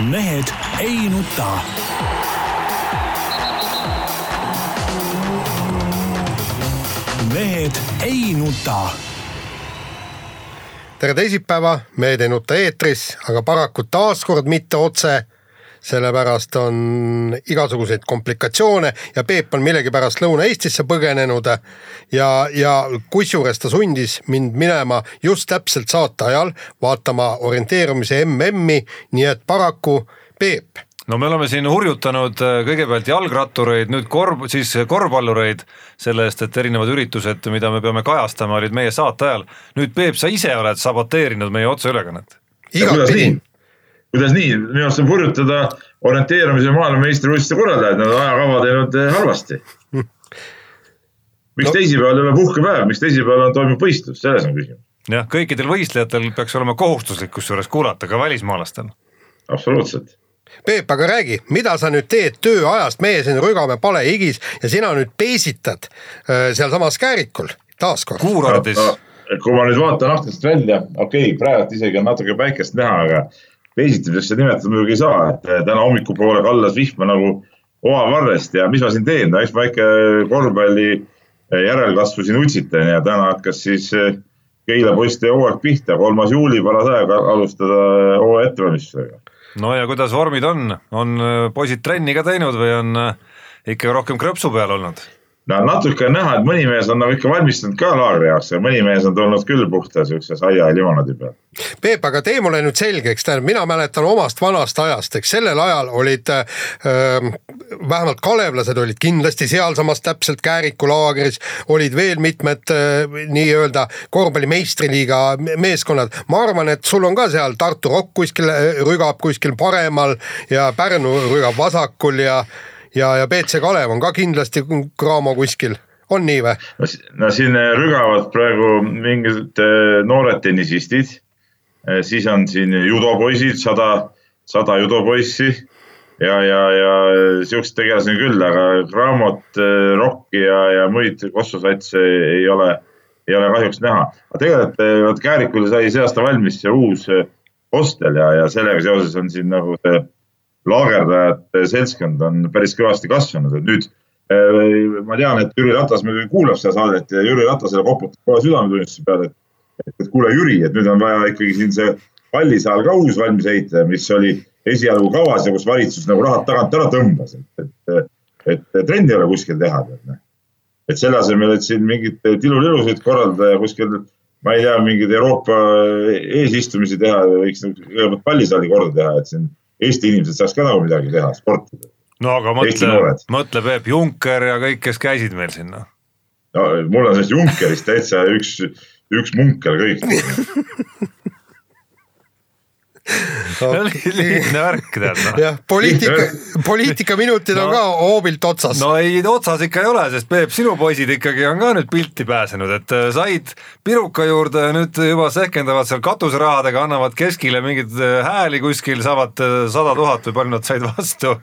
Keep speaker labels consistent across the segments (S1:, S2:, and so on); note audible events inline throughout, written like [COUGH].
S1: mehed ei nuta. mehed ei nuta.
S2: tere teisipäeva, Mehed ei nuta eetris, aga paraku taaskord mitte otse sellepärast on igasuguseid komplikatsioone ja Peep on millegipärast Lõuna-Eestisse põgenenud. ja, ja kusjuures ta sundis mind minema just täpselt saate ajal vaatama orienteerumise MM-i, nii et paraku Peep
S3: no me oleme siin hurjutanud äh, kõigepealt jalgrattureid, nüüd korv, siis korvpallureid selle eest, et erinevad üritused, mida me peame kajastama, olid meie saate ajal. nüüd Peep, sa ise oled saboteerinud meie otseülekannet.
S4: igatpidi kuidas nii, minu arust saab hurjutada orienteerumise maailmameistrivõistluste korraldajaid, nad on ajakava teinud eh, halvasti. miks no. teisipäeval ei ole puhkepäev, miks teisipäeval toimub võistlus, selles on küsimus.
S3: jah, kõikidel võistlejatel peaks olema kohustuslik kusjuures kuulata ka välismaalastel.
S4: absoluutselt
S2: Peep, aga räägi, mida sa nüüd teed tööajast, meie siin rügame palehigis ja sina nüüd peesitad äh, sealsamas Käärikul taaskord.
S3: kuurordis
S4: kui ma nüüd vaatan aknast välja, okei okay,, praegu isegi on natuke päikest näha, aga teisiti seda nimetada muidugi ei saa, et eh, täna hommikupoole kallas vihma nagu oavarrest ja mis ma siin teen, no eks ma ikka korvpalli eh, järelkasvu siin utsitan ja täna hakkas siis eh, Keila poiste hooaeg pihta, kolmas juuli, paras aeg alustada hooaja ettevalmistusega.
S3: no ja kuidas vormid on, on poisid trenni ka teinud või on ikka rohkem krõpsu peal olnud?
S4: No natuke on näha, et mõni mees on nagu ikka valmistunud ka laagri jaoks ja mõni mees on tulnud küll puhta siukse saia ja limonaadi peal.
S2: Peep, aga tee mulle nüüd selgeks, tähendab, mina mäletan omast vanast ajast, eks sellel ajal olid äh, vähemalt kalevlased olid kindlasti sealsamas täpselt Kääriku laagris, olid veel mitmed äh, nii-öelda korvpalli meistriliiga meeskonnad. ma arvan, et sul on ka seal Tartu Rock kuskil äh, rügab kuskil paremal ja Pärnu rügab vasakul ja ja, ja BC Kalev on ka kindlasti Graamo kuskil, on nii või?
S4: no siin äh, rügavad praegu mingid äh, noored tennisistid, äh, siis on siin judopoisid, sada, sada judopoissi ja, ja, ja siukseid tegelasi on küll, aga Graamot, Rocki ja, ja muid kossusatse ei ole, ei ole kahjuks näha. aga tegelikult vot Käärikule sai see aasta valmis see uus hostel ja, ja sellega seoses on siin nagu see laagerdajate seltskond on päris kõvasti kasvanud, et nüüd eh, ma tean, et Jüri Ratas muidugi kuulab seda saadet ja Jüri Ratasele koputab kohe südametunnistuse peale, et, et kuule, Jüri, et nüüd on vaja ikkagi siin see pallisaal ka uus valmis ehitada, mis oli esialgu kavas ja kus valitsus nagu rahad tagant ära tõmbas, et, et, et trenni ei ole kuskil teha, noh. et selle asemel, et siin mingit tilulilusid korraldada ja kuskil, ma ei tea, mingeid Euroopa eesistumisi teha, võiks nagu kõigepealt pallisaali korda teha, et siin Eesti inimesed saaks ka nagu midagi teha, sportida.
S3: no aga mõtle, mõtle Peep Juncker ja kõik, kes käisid meil siin noh.
S4: no mul on sellest Junckerist täitsa üks, üks munkel kõik [LAUGHS]
S3: lihtne värk tead noh.
S2: jah, poliitika, poliitikaminutid no, on ka hoobilt otsas.
S3: no ei, otsas ikka ei ole, sest Peep, sinu poisid ikkagi on ka nüüd pilti pääsenud, et äh, said piruka juurde nüüd juba sehkendavad seal katuserahadega, annavad keskile mingeid äh, hääli kuskil, saavad äh, sada tuhat või palju nad said vastu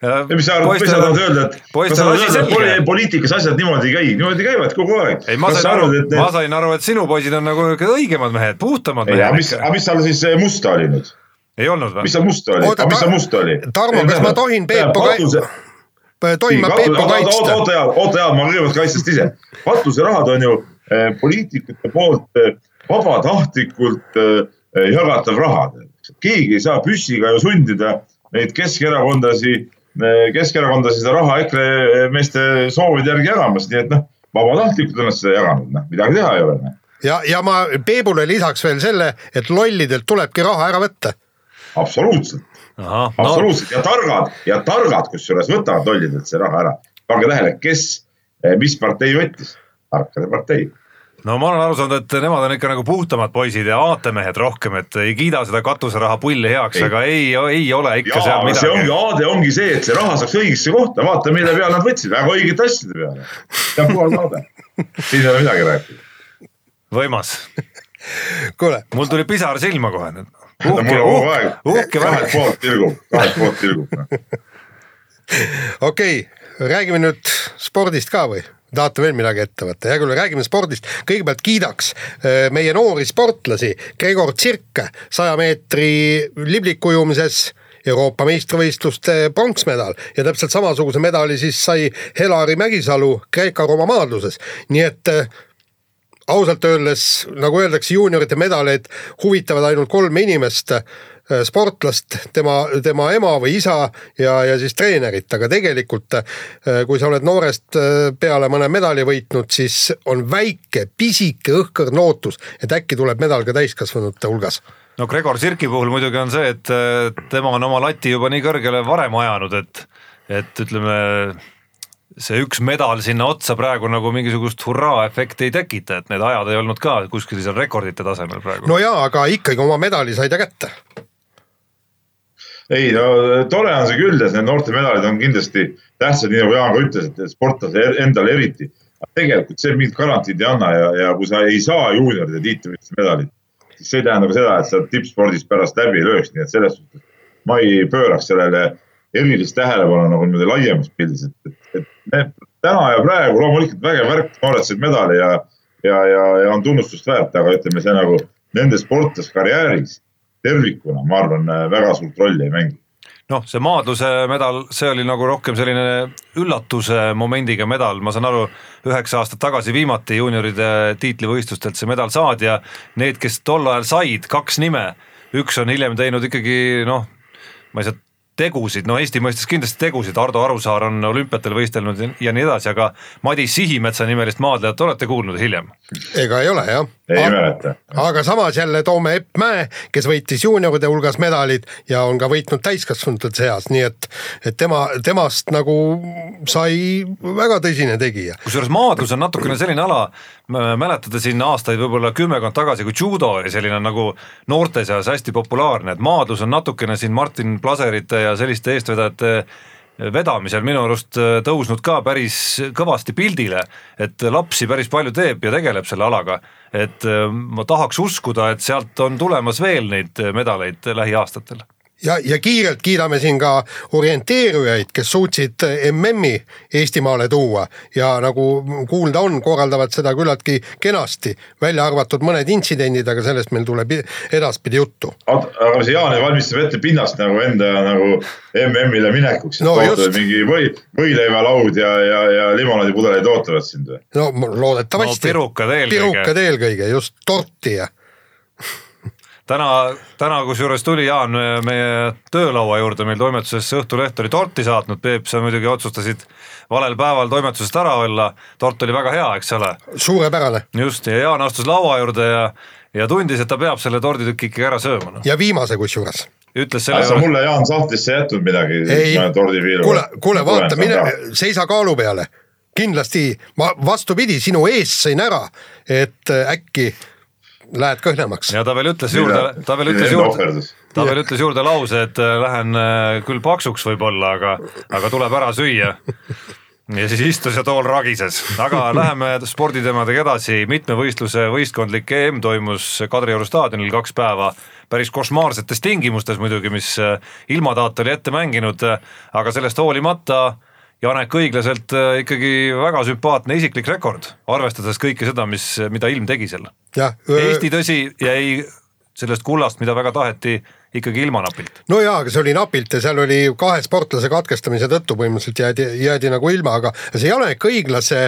S4: ja mis sa arvad, mis sa tahad öelda, et kas sa tahad öelda, et poliitikas asjad niimoodi ei käi, niimoodi käivad kogu aeg.
S3: ei, ma sain aru, et... ma sain aru, et sinu poisid on nagu õigemad mehed, puhtamad mehed.
S4: aga mis, aga mis seal siis musta oli nüüd?
S3: Ei olnud või?
S4: mis seal musta oli, aga mis seal musta oli?
S2: Tarmo, kas ma tohin Peepu kaitsta? tohin ma Peepu kaitsta?
S4: oota ja, oota ja, ma kõigepealt kaitsen ise. katuserahad on ju eh, poliitikute poolt eh, vabatahtlikult eh, jagatav raha. keegi ei saa püssiga ju sundida neid keskerakondlasi Keskerakonda seda raha EKRE meeste soovide järgi jagamas, nii et noh, vabatahtlikult on nad seda jaganud, noh, midagi teha ei ole. Noh.
S2: ja, ja ma Peebule lisaks veel selle, et lollidelt tulebki raha ära võtta.
S4: Absoluutselt, absoluutselt no. ja targad ja targad kusjuures võtavad lollidelt see raha ära. pange tähele, kes, mis partei võttis, tarkade partei
S3: no ma olen aru saanud, et nemad on ikka nagu puhtamad poisid ja aatemehed rohkem, et ei kiida seda katuseraha pulli heaks, aga ei, ei ole ikka Jaa, seal midagi.
S4: see ongi, aade ongi see, et see raha saaks õigesse kohta, vaata, mille peale nad võtsid, väga õigete asjade peale. see on puhas aade, siin ei ole midagi rääkida.
S3: võimas.
S2: kuule.
S3: mul tuli pisar silma kohe nüüd.
S4: Uhke, uhke, uhke vähe. kahelt poolt tilgub, kahelt poolt tilgub.
S2: Okei, räägime nüüd spordist ka või? tahate veel midagi ette võtta, hea küll, räägime spordist, kõigepealt kiidaks äh, meie noori sportlasi, Gregor Tsirk saja meetri liblikujumises Euroopa meistrivõistluste pronksmedal ja täpselt samasuguse medali siis sai Helari Mägisalu Kreeka-Rooma maadluses, nii et äh, ausalt öeldes, nagu öeldakse, juuniorite medaleid huvitavad ainult kolme inimest äh, sportlast, tema, tema ema või isa ja, ja siis treenerit, aga tegelikult äh, kui sa oled noorest äh, peale mõne medali võitnud, siis on väike, pisike õhkõrn lootus, et äkki tuleb medal ka täiskasvanute hulgas.
S3: No Gregor Sirki puhul muidugi on see, et tema on oma lati juba nii kõrgele varem ajanud, et, et ütleme see üks medal sinna otsa praegu nagu mingisugust hurraa-efekti ei tekita, et need ajad ei olnud ka kuskil seal rekordite tasemel praegu.
S2: no jaa, aga ikkagi oma medali sai ta kätte.
S4: ei no tore on see küll, et need noorte medalid on kindlasti tähtsad, nii nagu Jaan ka ütles, et sportlase endale eriti. tegelikult see mingit garantiid ei anna ja, ja kui sa ei saa juunioride tiitlivõistluse medalit, siis see ei tähenda ka seda, et sa tippspordis pärast läbi ei lööks, nii et selles suhtes ma ei pööraks sellele erilist tähelepanu nagu niimoodi laiemas pildis, et, et et need täna ja praegu loomulikult vägev värk, noored said medali ja, ja, ja, ja on tunnustust väärt, aga ütleme, see nagu nende sportlaskarjääris tervikuna, ma arvan, väga suurt rolli ei mängi.
S3: Noh, see maadluse medal, see oli nagu rohkem selline üllatuse momendiga medal, ma saan aru, üheksa aastat tagasi viimati juunioride tiitlivõistlustelt see medal saadi ja need, kes tol ajal said, kaks nime, üks on hiljem teinud ikkagi noh, ma ei saa tegusid, no Eesti mõistes kindlasti tegusid, Ardo Arusaar on olümpiatel võistelnud ja nii edasi, aga Madis Sihimetsa nimelist maadlejat olete kuulnud hiljem?
S2: ega ei ole jah.
S4: Ei mäleta.
S2: aga samas jälle toome Epp Mäe, kes võitis juunioride hulgas medalid ja on ka võitnud täiskasvanute seas, nii et, et tema, temast nagu sai väga tõsine tegija.
S3: kusjuures maadlus on natukene selline ala, mäletate siin aastaid võib-olla kümmekond tagasi, kui judo oli selline nagu noorte seas hästi populaarne, et maadlus on natukene siin Martin Plaserite ja selliste eestvedajate vedamisel minu arust äh, tõusnud ka päris kõvasti pildile, et lapsi päris palju teeb ja tegeleb selle alaga. et äh, ma tahaks uskuda, et sealt on tulemas veel neid medaleid lähiaastatel
S2: ja, ja kiirelt kiidame siin ka orienteerujaid, kes suutsid MM-i Eestimaale tuua ja nagu kuulda on, korraldavad seda küllaltki kenasti, välja arvatud mõned intsidendid, aga sellest meil tuleb edaspidi juttu.
S4: aga see Jaan valmistab ette pinnast nagu enda nagu MM-ile minekuks
S2: no,,
S4: mingi või, võileivalaud ja, ja, ja limonaadipudeleid ootavad sind või?
S2: no loodetavasti
S3: no,. pirukad eelkõige.
S2: pirukad eelkõige, just torti ja
S3: täna, täna kusjuures tuli Jaan meie töölaua juurde, meil toimetuses Õhtuleht oli torti saatnud, Peep, sa muidugi otsustasid valel päeval toimetusest ära olla, tort oli väga hea, eks ole.
S2: suurepärane.
S3: just, ja Jaan astus laua juurde ja, ja tundis, et ta peab selle torditüki ikkagi ära sööma no..
S2: ja viimase kusjuures
S3: ütles selle
S4: juurde. mulle Jaan sahtlisse jätnud midagi?
S2: ei, kuule, kuule vaata, mine, seisa kaalu peale kindlasti ma vastupidi, sinu eest sõin ära, et äkki lähed kõhnemaks.
S3: ja ta veel ütles juurde, ta veel ütles juurde, ta veel ütles juurde lause, et äh, lähen äh, küll paksuks võib-olla, aga, aga tuleb ära süüa. Ja siis istus ja tool ragises, aga läheme sporditeemadega edasi, mitmevõistluse võistkondlik EM toimus Kadrioru staadionil kaks päeva, päris košmaarsetes tingimustes muidugi, mis äh, ilmataat oli ette mänginud, aga sellest hoolimata Janek õiglaselt ikkagi väga sümpaatne isiklik rekord, arvestades kõike seda, mis, mida ilm tegi seal Eesti tõsi jäi sellest kullast, mida väga taheti, ikkagi ilma napilt.
S2: no jaa, aga see oli napilt ja seal oli kahe sportlase katkestamise tõttu põhimõtteliselt jäädi, jäädi nagu ilma, aga see Janek Õiglase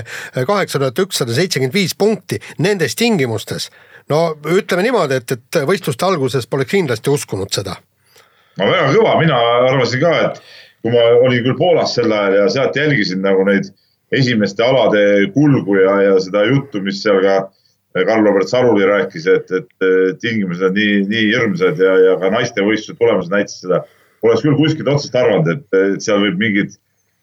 S2: kaheksa tuhat ükssada seitsekümmend viis punkti nendes tingimustes. no ütleme niimoodi, et, et võistluste alguses poleks kindlasti uskunud seda.
S4: no väga kõva, mina arvasin ka, et kui ma olin küll Poolas sel ajal ja sealt jälgisin nagu neid esimeste alade kulgu ja, ja seda juttu, mis seal ka Karl-Robert Saruli rääkis, et, et tingimused on nii, nii hirmsad ja, ja ka naistevõistluse tulemused näitasid seda. oleks küll kuskilt otsast arvanud, et, et seal võib mingit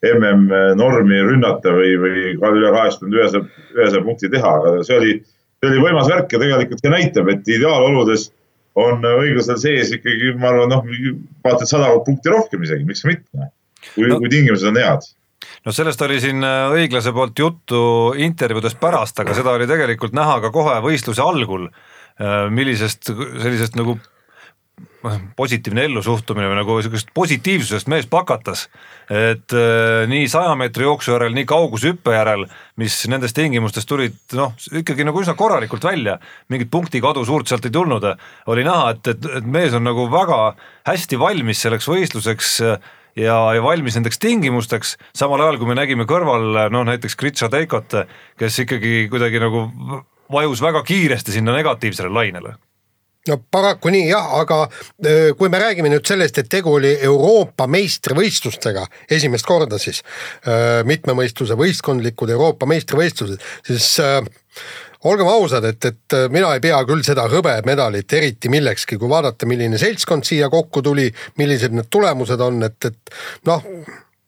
S4: MM-normi rünnata või, või ka üle kaheksakümmend ühesaja, ühesaja punkti teha, aga see oli, see oli võimas värk ja tegelikult see näitab, et ideaaloludes on õiglasel sees ikkagi, ma arvan, noh, vaata sada punkti rohkem isegi, miks mitte, kui no., kui tingimused on head
S3: no sellest oli siin äh, õiglase poolt juttu intervjuudes pärast, aga seda oli tegelikult näha ka kohe võistluse algul, äh, millisest sellisest nagu positiivne ellusuhtumine või nagu sihukesest positiivsusest mees pakatas. et äh, nii saja meetri jooksu järel, nii kaugushüppe järel, mis nendes tingimustes tulid noh, ikkagi nagu üsna korralikult välja, mingit punkti kadu suurt sealt ei tulnud, oli näha, et, et, et mees on nagu väga hästi valmis selleks võistluseks ja, ja valmis nendeks tingimusteks, samal ajal kui me nägime kõrval noh, näiteks Gritša Teikot, kes ikkagi kuidagi nagu vajus väga kiiresti sinna negatiivsele lainele
S2: no paraku nii jah, aga kui me räägime nüüd sellest, et tegu oli Euroopa meistrivõistlustega esimest korda siis mitmemõistluse võistkondlikud Euroopa meistrivõistlused, siis olgem ausad, et, et mina ei pea küll seda hõbemedalit eriti millekski, kui vaadata, milline seltskond siia kokku tuli, millised need tulemused on, et, et noh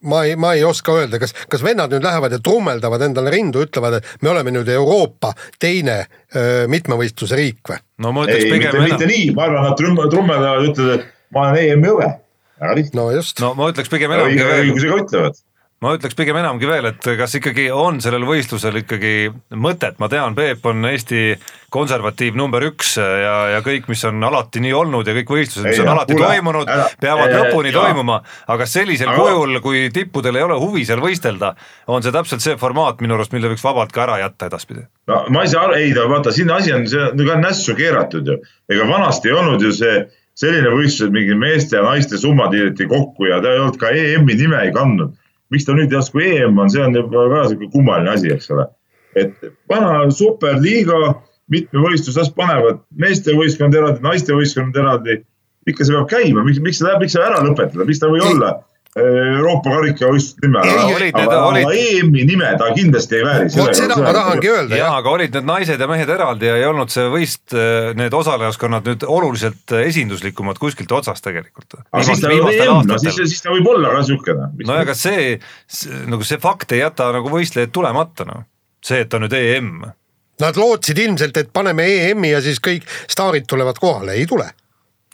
S2: ma ei, ma ei oska öelda, kas, kas vennad nüüd lähevad ja trummeldavad endale rindu, ütlevad, et me oleme nüüd Euroopa teine öö, mitmevõistluse riik või?
S3: no ma ütleks
S4: ei,
S3: pigem
S4: mitte, mitte nii, ma arvan, nad trumm- trummeldavad, ütlevad, et ma olen EM-i hõbe. väga lihtne.
S2: no just.
S3: no ma ütleks pigem veel
S4: õigusega ütlevad
S3: ma ütleks pigem enamgi veel, et kas ikkagi on sellel võistlusel ikkagi mõtet, ma tean, Peep on Eesti konservatiiv number üks ja, ja kõik, mis on alati nii olnud ja kõik võistlused, mis
S4: Ei,
S3: on
S4: jah,
S3: alati
S4: kuule,
S3: toimunud, peavad
S4: ee,
S3: lõpuni
S4: jaa.
S3: toimuma, aga sellisel
S4: Aga-
S3: kujul, kui tippudel ei ole huvi seal võistelda, on see täpselt see formaat minu arust, mille võiks vabalt ka ära jätta edaspidi.
S4: no ma ei saa aru, ei ta vaata, siin asi on, see on ka nässu keeratud ju. ega vanasti ei olnud ju see selline võistlus, et mingi meeste ja naiste summad liideti kokku ja ta ei olnud ka EM-i nime ei kandnud. Miks ta nüüd järsku EM on, see on juba väga sihuke kummaline asi, eks ole. et vana superliiga, mitmevõistlus, las panevad meestevõistkond eraldi, naistevõistkond eraldi. ikka see peab käima, miks, miks see läheb, miks see ära lõpetada, miks ta ei või olla Euroopa karikavõistluse nime aga,
S3: olid-
S4: EM-i nime ta kindlasti ei vääri.
S2: vot seda ma tahangi öelda
S3: jaa,
S2: jah.
S3: aga olid need naised ja mehed eraldi ja ei olnud see võist, need osalejaskonnad nüüd oluliselt esinduslikumad kuskilt otsast tegelikult.
S4: aga siis ta EM, no siis, siis ta võib olla ka siukene.
S3: no aga see, see, nagu see fakt ei jäta nagu võistlejaid tulemata noh, see, et on nüüd EM.
S2: Nad lootsid ilmselt, et paneme EM-i ja siis kõik staarid tulevad kohale, ei tule.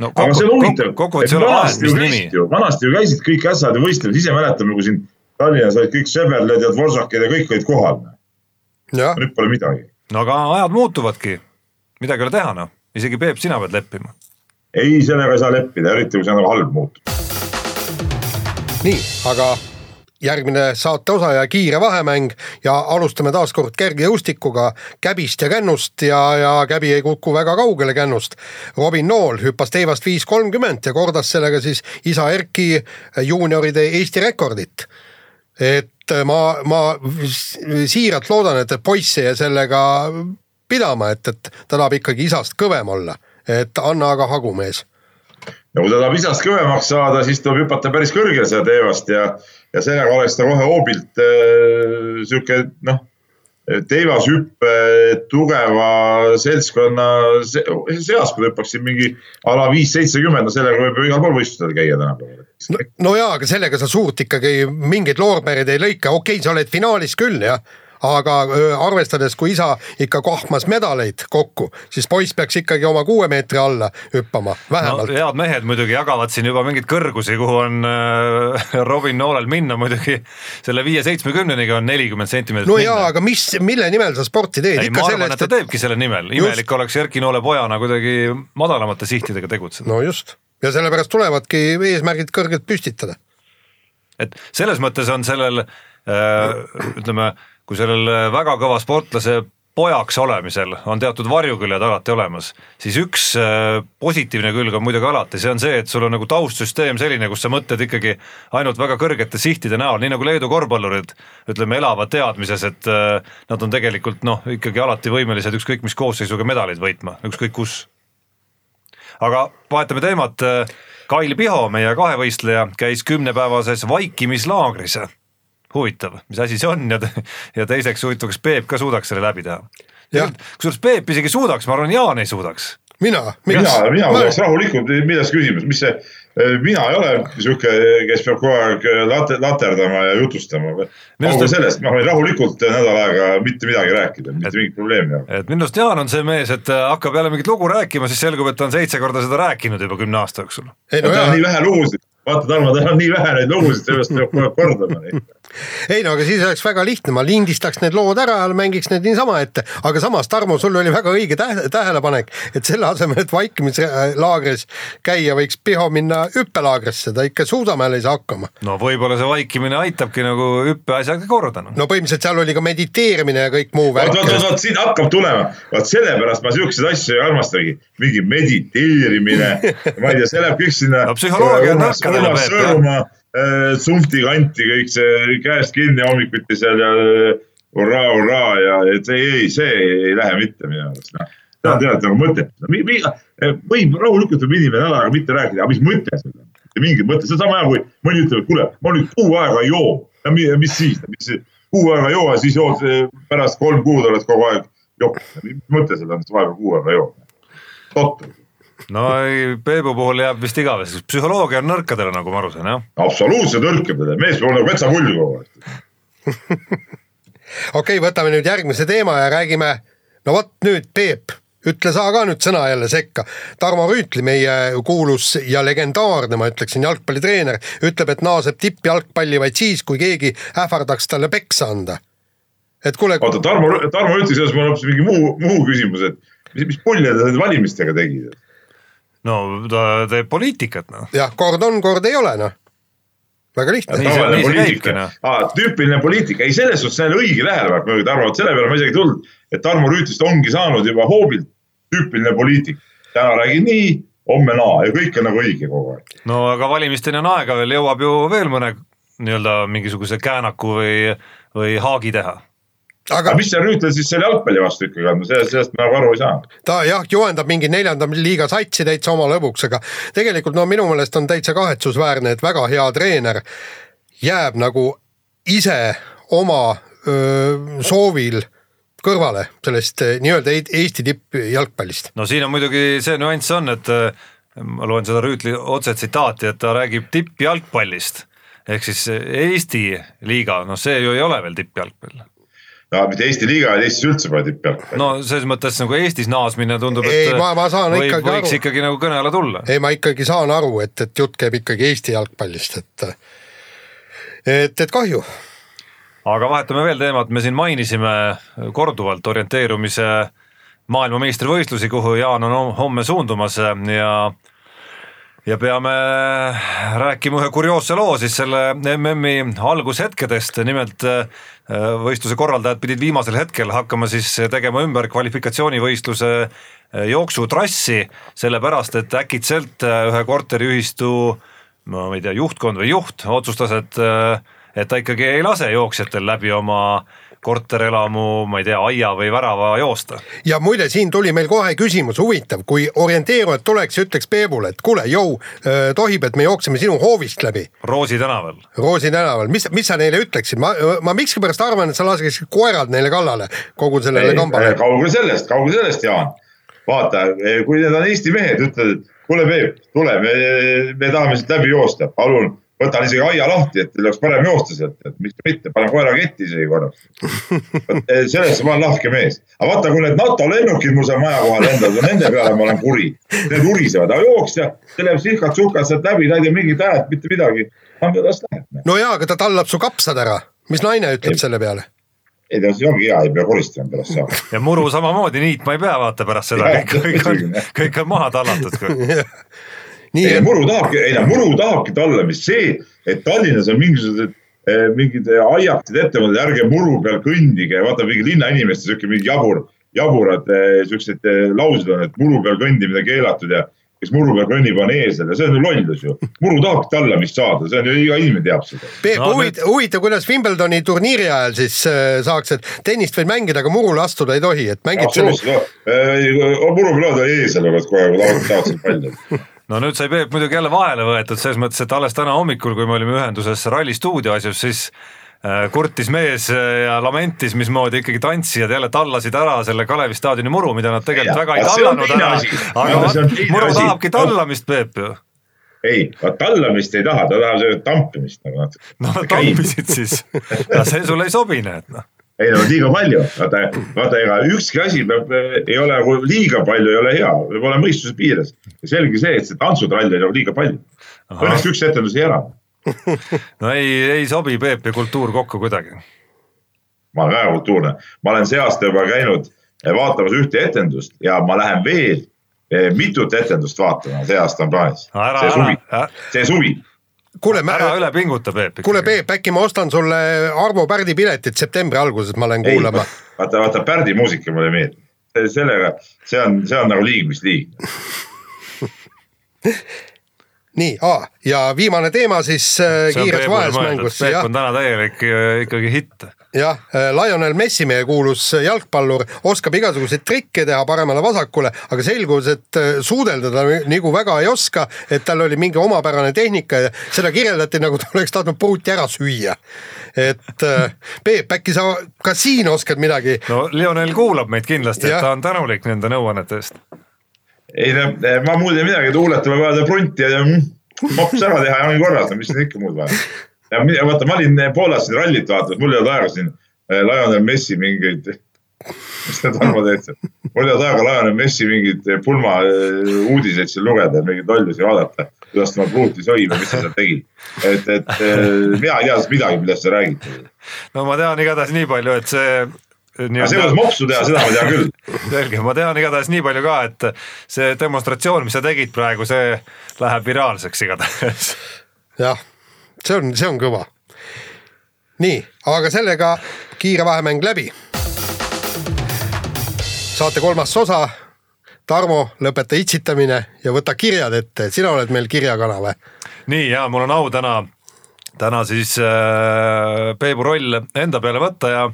S3: No
S4: aga see on huvitav, et vanasti ju käisid ju, vanasti ju käisid kõik ässad ja võistlesid, ise mäletame, kui siin Tallinnas olid kõik Seberled ja Dvoržakid ja kõik olid kohal. nüüd pole midagi.
S3: no aga ajad muutuvadki, midagi ei ole teha noh, isegi Peep, sina pead leppima.
S4: ei, sellega ei saa leppida, eriti kui see on nagu halb muutub.
S2: nii, aga järgmine saate osa ja kiire vahemäng ja alustame taas kord kergejõustikuga Käbist ja Kännust ja, ja Käbi ei kuku väga kaugele Kännust. Robin Nool hüppas teivast viis kolmkümmend ja kordas sellega siis isa Erki juunioride Eesti rekordit. et ma, ma siiralt loodan, et poiss jää sellega pidama, et, et ta tahab ikkagi isast kõvem olla, et anna aga hagu, mees
S4: ja kui ta tahab isast kõvemaks saada, siis tuleb hüpata päris kõrgele seda teevast ja, ja sellega oleks ta kohe hoobilt äh, sihuke noh, teivashüppe tugeva seltskonna se- seas, kui ta hüppaks siin mingi a la viis, seitsekümmend, no sellega võib ju igal pool võistlustel käia tänapäeval
S2: no, no jaa, aga sellega sa suurt ikkagi mingeid loorbereid ei lõika, okei okay,, sa oled finaalis küll jah, aga öö, arvestades, kui isa ikka kohmas medaleid kokku, siis poiss peaks ikkagi oma kuue meetri alla hüppama, vähemalt no,.
S3: head mehed muidugi jagavad siin juba mingeid kõrgusi, kuhu on Robin Noolel minna muidugi selle viie-seitsmekümneniga on nelikümmend sentimeetrit
S2: no jaa, aga mis, mille nimel sa sporti teed,
S3: ei, ma arvan, et ta teebki selle nimel, imelik oleks Erki Noole pojana kuidagi madalamate sihtidega tegutseda.
S2: no just ja sellepärast tulevadki eesmärgid kõrgelt püstitada.
S3: et selles mõttes on sellel äh, ütleme, kui sellel väga kõva sportlase pojaks olemisel on teatud varjuküljed alati olemas, siis üks äh, positiivne külg on muidugi alati, see on see, et sul on nagu taustsüsteem selline, kus sa mõtled ikkagi ainult väga kõrgete sihtide näol, nii nagu Leedu korvpallurid ütleme, elavad teadmises, et äh, nad on tegelikult noh, ikkagi alati võimelised ükskõik mis koosseisuga medaleid võitma, ükskõik kus aga vahetame teemat. Kail Piho, meie kahevõistleja, käis kümnepäevases vaikimislaagris. huvitav, mis asi see on ja, ja teiseks huvitav, kas Peep ka suudaks selle läbi teha? Kusjuures Peep isegi suudaks, ma arvan, Jaan ei suudaks.
S2: mina,
S4: mina mina oleks rahulikult, milles küsimus, mis see, mina ei ole sihuke, kes peab kogu aeg late, laterdama ja jutustama. Kaugel sellest, ma võin rahulikult nädal aega mitte midagi rääkida, mitte mingit probleemi ei ole.
S3: et minu arust Jaan on see mees, et hakkab jälle mingit lugu rääkima, siis selgub, et ta on seitse korda seda rääkinud juba kümne aasta jooksul.
S2: ei no
S4: ta on
S2: jaa
S4: nii, vähe lugusid, vaata Tarmo, tal on nii vähe neid lugusid, seepärast peab kogu aeg kordama neid.
S2: ei no aga siis oleks väga lihtne, ma lindistaks need lood ära ja mängiks need niisama ette, aga samas Tarmo, sul oli väga õige tähe- tähelepanek, et selle asemel, et vaikimislaagris käia, võiks Piho minna hüppelaagrisse, ta ikka Suusamäel ei saa hakkama.
S3: no võib-olla see vaikimine aitabki nagu hüppeasjaga korda noh.
S2: no põhimõtteliselt seal oli ka mediteerimine ja kõik muu värk
S4: vot, vot, vot siin hakkab tulema, vot sellepärast ma siukseid asju ei armastagi, mingi mediteerimine, ma ei tea, see läheb kõik sinna.
S3: No psühholoogia on nõrkadele, Peep, jah.
S4: Sõõrumaa tsunfti kanti kõik see käest kinni hommikuti seal ja äh, hurraa, hurraa ja et ei, ei, see ei lähe mitte minu arust, noh. seda tead nagu mõtet, võib rahulikult võib inimene ära, aga mitte rääkida, aga mis mõte seal on, mitte mingit mõtet, see on sama hea, kui mõni ütleb, et kuule, ma nüüd kuu aega ei joo, no mi- mis siis, mis kuu aega joo ja siis jood eh, pärast kolm kuud oled kogu aeg jokk, mis mõte seal on, et vahepeal kuu aega joo? totter,
S3: no ei, Peebu puhul jääb vist igaveseks, psühholoogia on nõrkadele, nagu ma aru saan jah.
S4: absoluutselt õrkadele, mees peab olema metsapull kogu aeg. [LAUGHS]
S2: okei võtame nüüd järgmise teema ja räägime, no vot nüüd Peep, ütle sa ka nüüd sõna jälle sekka. Tarmo Rüütli, meie kuulus ja legendaarne, ma ütleksin, jalgpallitreener, ütleb, et naaseb tippjalgpalli vaid siis, kui keegi ähvardaks talle peksa anda. et kuule,
S4: oota, Tarmo, Tarmo ütles, et mul on hoopis mingi muu, muu küsimus, et mis, mis pulli ta nende valimistega tegi?
S3: No ta teeb poliitikat noh.
S2: jah, kord on, kord ei ole, noh. väga lihtne
S4: tavaline poliitika tüüpiline poliitika, ei selles suhtes see on õige tähelepanek muidugi Tarmo, et selle peale ma isegi ei tulnud, et Tarmo Rüütlist ongi saanud juba hoobilt tüüpiline poliitik. täna räägin nii, homme naa ja kõik on nagu õige kogu aeg.
S3: no aga valimisteni on aega veel, jõuab ju veel mõne nii-öelda mingisuguse käänaku või, või haagi teha.
S2: Aga
S4: mis see Rüütel siis selle jalgpalli vastu ikkagi on, sellest, sellest ma nagu aru ei saa.
S2: ta jah, juhendab mingi neljanda liiga satsi täitsa oma lõbuks, aga tegelikult no minu meelest on täitsa kahetsusväärne, et väga hea treener jääb nagu ise oma öö, soovil kõrvale sellest eh, nii-öelda E- Eesti tippjalgpallist.
S3: no siin on muidugi see nüanss on, et äh, ma loen seda Rüütli otsetsitaati, et ta räägib tippjalgpallist ehk siis Eesti liiga, noh, see ju ei ole veel tippjalgpall.
S4: No mitte Eesti liiga, vaid Eestis üldse pole tippjalgpalli.
S3: no selles mõttes nagu Eestis naasmine tundub,
S2: Ei,
S3: et
S2: ma- ma saan
S3: võib,
S2: ikkagi
S3: võiks
S2: aru.
S3: ikkagi nagu kõne alla tulla.
S2: ei, ma ikkagi saan aru, et, et jutt käib ikkagi Eesti jalgpallist, et et, et kahju.
S3: aga vahetame veel teemat, me siin mainisime korduvalt orienteerumise maailmameistrivõistlusi, kuhu Jaan on homme suundumas ja ja peame rääkima ühe kurioosse loo siis selle MM-i algushetkedest, nimelt võistluse korraldajad pidid viimasel hetkel hakkama siis tegema ümber kvalifikatsioonivõistluse äh, jooksutrassi, sellepärast et äkitselt äh, ühe korteriühistu ma ei tea, juhtkond või juht otsustas, et et ta ikkagi ei lase jooksjatel läbi oma korterelamu, ma ei tea, aia või värava joosta.
S2: ja muide, siin tuli meil kohe küsimus, huvitav, kui orienteerujad tuleks ja ütleks Peebule, et kuule, jõu, tohib, et me jookseme sinu hoovist läbi
S3: Roosi tänaval.
S2: Roosi tänaval, mis, mis sa neile ütleksid, ma, ma miskipärast arvan, et sa laseksid koerad neile kallale kogu sellele kambale.
S4: kaugel sellest, kaugel sellest, Jaan. vaata, kui need on Eesti mehed, ütlevad, et kuule, Peep, tule, me, me tahame siit läbi joosta, palun, võtan isegi aia lahti, et teil oleks parem joosta sealt, et miks mitte, panen koera ketti isegi korraks. sellest ma olen lahke mees, aga vaata, kui need NATO lennukid mul seal maja kohal lendavad, nende peale ma olen kuri. Need urisevad, aga jooksja, see läheb sihkad-suhkad sealt läbi, ta ei tee mingit häält, mitte midagi. las läheb.
S2: no jaa, aga ta tallab su kapsad ära, mis naine ütleb
S4: Ei.
S2: selle peale?
S4: ei ta see ongi hea, ei pea koristama pärast saama.
S3: ja muru samamoodi niitma ei pea, vaata pärast seda, kõik, kõik on kõik on maha tallatud. [LAUGHS]
S2: nii
S4: ei, muru tahabki, ei no muru tahabki tallamist, see, et Tallinnas on mingisugused eh, mingid eh, aiakesed ette mõeldud, ärge muru peal kõndige, vaata mingi linnainimeste sihuke mingi jabur, jaburad eh, siuksed laused on, et muru peal kõndimine keelatud ja kes muru peal kõnnib, on eesel ja see on ju lollus ju. muru tahabki tallamist saada, see on ju iga inimene teab seda.
S2: Peep
S3: No
S2: no,, huvitav, huvitav, kuidas Wimbledoni turniiri ajal siis äh, saaks, et tennist võid mängida, aga murule astuda ei tohi, et mängid sinu,
S4: absoluutselt, muru peal oled eesel oled kohe, kui tahad, tahad seal palju. [LAUGHS]
S3: no nüüd sai Peep muidugi jälle vahele võetud selles mõttes, et alles täna hommikul, kui me olime ühenduses Ralli stuudio asjus, siis äh, kurtis mees äh, ja lamentis, mismoodi ikkagi tantsijad jälle tallasid ära selle Kalevi staadioni muru, mida nad tegelikult
S4: Jaa,
S3: väga ei tallanud ära aga vaat, muru tahabki tallamist, Peep ju.
S4: ei, tallamist ei taha, ta tahab seda tampimist nagu natuke.
S3: no tampisid siis, no see sulle ei sobi, näed noh.
S4: Ei no liiga palju, vaata, vaata ega ükski asi peab, ei ole liiga palju ei ole hea, peab olema mõistuse piires. selge see, et see tantsutrall oli nagu liiga palju. Õnneks üks etendus jäi ära. [LAUGHS]
S3: no ei, ei sobi Peep ja kultuur kokku kuidagi.
S4: ma olen väga kultuurne, ma olen see aasta juba käinud vaatamas ühte etendust ja ma lähen veel eh, mitut etendust vaatama, see aasta on plaanis. see suvi, see suvi
S2: kuule,
S3: ära üle pinguta, Peep.
S2: kuule, Peep, äkki ma ostan sulle Arvo Pärdi piletid septembri alguses, ma lähen kuulama.
S4: vaata, vaata Pärdi muusika mulle meeldib, sellega, see on, see on nagu liig, mis liig
S2: nii ja viimane teema siis äh, kiires vaesmängus.
S3: Peep on täna täielik äh, ikkagi hitt
S2: jah, äh, Lionel Messi, meie kuulus jalgpallur, oskab igasuguseid trikke teha paremale-vasakule, aga selgus, et suudelda ta nagu väga ei oska, et tal oli mingi omapärane tehnika ja seda kirjeldati nagu ta oleks tahtnud pruuti ära süüa. et Peep, äkki sa ka siin oskad midagi?
S3: no Lionel kuulab meid kindlasti, et ta on tänulik nende nõuannete eest.
S4: Ei no ma muud ei midagi, tuuletame vaja prunti ja mops ära teha ja ongi korras, mis siin ikka muud vaja ja vaata, ma olin Poolas siin rallit vaatamas, mul ei olnud aega siin äh, Lionel Messi mingeid, [LAUGHS] mis te Tarmo teete? mul ei olnud aega Lionel Messi mingeid pulma uudiseid siin lugeda, mingeid lollusi vaadata, kuidas tema pruuti sõi või mis ta seal tegi. et, et mina ei tea midagi, millest sa räägid.
S3: no ma tean igatahes nii palju, et see
S4: aga see, kuidas mopsu teha, seda ma tean küll. [LAUGHS]
S3: selge, ma tean igatahes nii palju ka, et see demonstratsioon, mis sa tegid praegu, see läheb viraalseks igatahes.
S2: jah see on, see on kõva. nii, aga sellega kiire vahemäng läbi. saate kolmas osa. Tarmo, lõpeta itsitamine ja võta kirjad ette, sina oled meil kirjakana või?
S3: nii ja mul on au täna, täna siis äh, Peebu roll enda peale võtta ja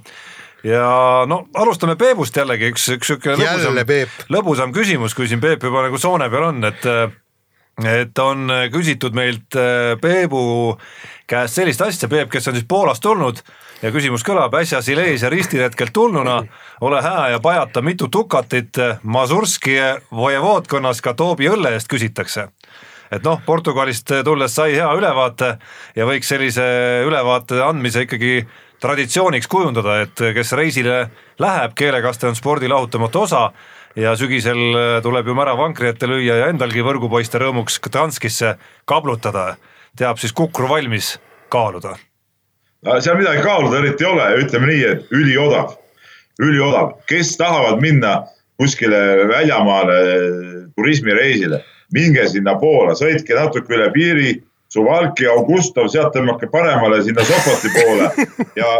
S3: ja no alustame Peebust jällegi üks, üks sihuke lõbusam, lõbusam küsimus, kui siin Peep juba nagu soone peal on, et et on küsitud meilt äh, Peebu käest sellist asja, Peep, kes on siis Poolast tulnud ja küsimus kõlab äsja Silesia ristiretkelt tulnuna, ole hää ja pajata, mitu tukatit Masurski vojevoodkonnas Katoobi õlle eest küsitakse. Et noh, Portugalist tulles sai hea ülevaate ja võiks sellise ülevaate andmise ikkagi traditsiooniks kujundada, et kes reisile läheb, keelekaste on spordi lahutamatu osa ja sügisel tuleb ju märav vankri ette lüüa ja endalgi võrgupoiste rõõmuks Gdanskisse kablutada, teab siis kukru valmis kaaluda.
S4: seal midagi kaaluda eriti ei ole, ütleme nii, et üliodav, üliodav, kes tahavad minna kuskile väljamaale turismireisile, minge sinnapoole, sõitke natuke üle piiri, Suvalki, Augustov, sealt tõmmake paremale sinna Sopoti poole. Ja,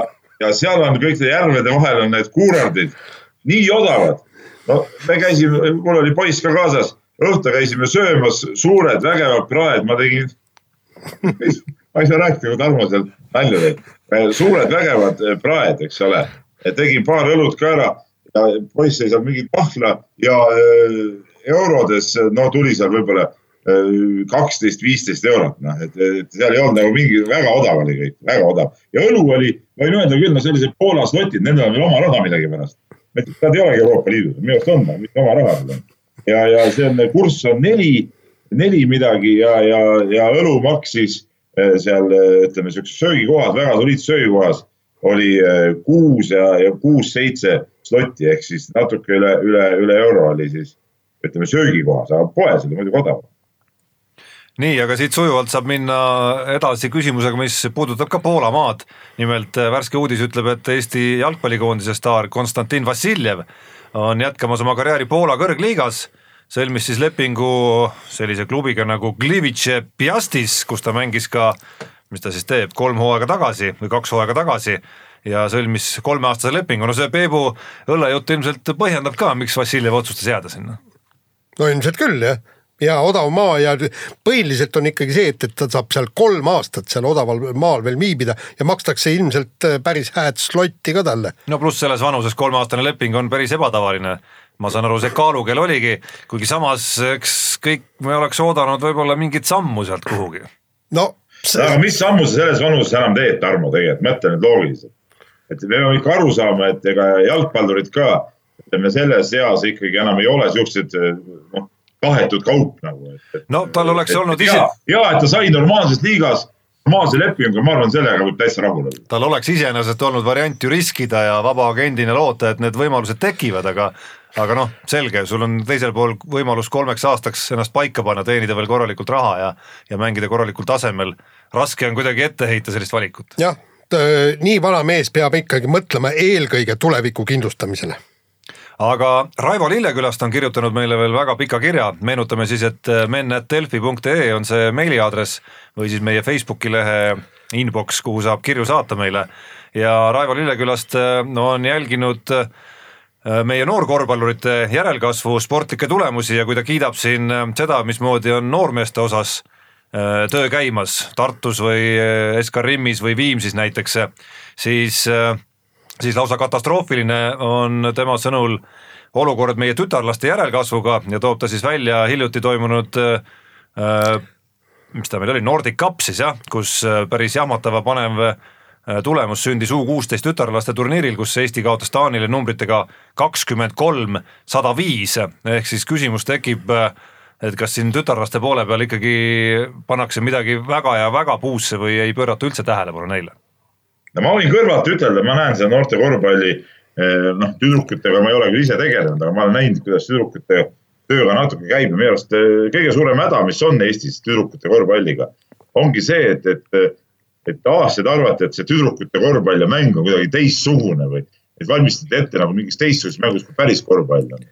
S4: ja seal on kõik järvede vahel on need kuurordid nii odavad. No me käisime, mul oli poiss ka kaasas, õhtul käisime söömas, suured vägevad praed, ma tegin ma ei saa rääkida, kui Tarmo seal nalja teeb. suured vägevad praed, eks ole, tegin paar õlut ka ära. Ja poiss sai seal mingit pahvla ja äh, eurodes, no tuli seal võib-olla kaksteist, viisteist eurot, noh, et, seal ei olnud nagu mingi, väga odav oli kõik, väga odav. ja õlu oli, võin öelda küll, no sellised Poola slotid, nendel on veel oma raha millegipärast Nad ei olegi Euroopa Liidus, minu arust on, mis oma raha seal on. ja, ja see on, kurss on neli, neli midagi ja, ja, ja õlu maksis eh, seal ütleme sihukeses söögikohas, väga soliidses söögikohas oli kuus ja, ja kuus-seitse slotti ehk siis natuke üle, üle, üle euro oli siis ütleme söögikohas, aga poes oli muidugi odavam
S3: nii, aga siit sujuvalt saab minna edasi küsimusega, mis puudutab ka Poola maad. nimelt äh, värske uudis ütleb, et Eesti jalgpallikoondise staar Konstantin Vassiljev on jätkamas oma karjääri Poola kõrgliigas, sõlmis siis lepingu sellise klubiga nagu Gliwice Piastis, kus ta mängis ka, mis ta siis teeb, kolm hooaega tagasi või kaks hooaega tagasi ja sõlmis kolmeaastase lepingu, no see Peebu õllejutt ilmselt põhjendab ka, miks Vassiljev otsustas jääda sinna.
S2: no ilmselt küll jah ja odav maa ja põhiliselt on ikkagi see, et, et ta saab seal kolm aastat seal odaval maal veel viibida ja makstakse ilmselt äh, päris hääd slotti ka talle.
S3: no pluss selles vanuses kolmeaastane leping on päris ebatavaline. ma saan aru, see kaalukeel oligi, kuigi samas eks kõik me oleks oodanud võib-olla mingit sammu sealt kuhugi.
S4: no see... aga mis sammu sa selles vanuses enam teed, Tarmo, tegelikult, mõtle nüüd loogiliselt. et me peame ikka aru saama, et ega jalgpallurid ka, ütleme selles eas ikkagi enam ei ole siuksed noh tahetud kaup nagu.
S3: no tal oleks et, olnud
S4: ise. ja, et ta sai normaalses liigas normaalse lepinguga, ma arvan, sellega võib täitsa rahul olla.
S3: tal oleks iseenesest olnud variant ju riskida ja vabaagendina loota, et need võimalused tekivad, aga aga noh, selge, sul on teisel pool võimalus kolmeks aastaks ennast paika panna, teenida veel korralikult raha ja ja mängida korralikul tasemel. raske on kuidagi ette heita sellist valikut.
S2: jah, nii vana mees peab ikkagi mõtlema eelkõige tuleviku kindlustamisele
S3: aga Raivo Lillekülast on kirjutanud meile veel väga pika kirja, meenutame siis, et äh, men.delfi.ee on see meiliaadress või siis meie Facebooki lehe inbox, kuhu saab kirju saata meile. Ja Raivo Lillekülast äh, on jälginud äh, meie noorkorvpallurite järelkasvu, sportlikke tulemusi ja kui ta kiidab siin seda, mismoodi on noormeeste osas töö käimas Tartus või SK Rimmis või Viimsis näiteks, siis siis lausa katastroofiline on tema sõnul olukord meie tütarlaste järelkasvuga ja toob ta siis välja hiljuti toimunud äh, mis ta meil oli, Nordic Cup siis jah, kus äh, päris jahmatava panev äh, tulemus sündis U kuusteist tütarlaste turniiril, kus Eesti kaotas Taanile numbritega kakskümmend kolm, sada viis, ehk siis küsimus tekib, äh, et kas siin tütarlaste poole peal ikkagi pannakse midagi väga ja väga puusse või ei pöörata üldse tähelepanu neile
S4: no ma võin kõrvalt ütelda, ma näen seda noorte korvpalli, eh, noh, tüdrukutega ma ei ole küll ise tegelenud, aga ma olen näinud, kuidas tüdrukute tööga natuke käib ja minu arust eh, kõige suurem häda, mis on Eestis tüdrukute korvpalliga, ongi see, et, et, et aastaid arvati, et see tüdrukute korvpall ja mäng on kuidagi teistsugune või et valmistati ette nagu mingist teistsugusest mängust, kui päris korvpall on.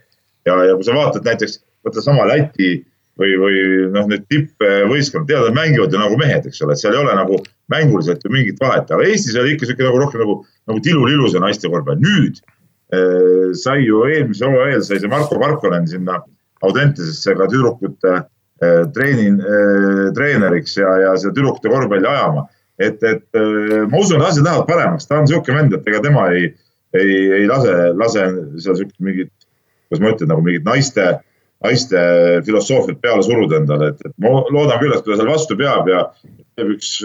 S4: ja, ja kui sa vaatad näiteks, võta sama Läti või, või noh, need tippvõistkonnad, tead, nad mängivad ju nagu mehed, eks ole, et seal ei ole nagu mänguliselt ju mingit vahet, aga Eestis oli ikka sihuke nagu rohkem nagu, nagu tilulilu see naiste korvpall. nüüd äh, sai ju eelmise hooaja eel sai see Marko Markonen sinna Audentesesse ka tüdrukute äh, treeni äh,, treeneriks ja, ja seda tüdrukute korvpalli ajama. et, et äh, ma usun, asjad lähevad paremaks, ta on sihuke vend, et ega tema ei, ei, ei lase, lase seal siukest mingit, kuidas ma ütlen, nagu mingit naiste naiste filosoofiat peale suruda endale, et, et ma loodan küll, et kui ta seal vastu peab ja teeb üks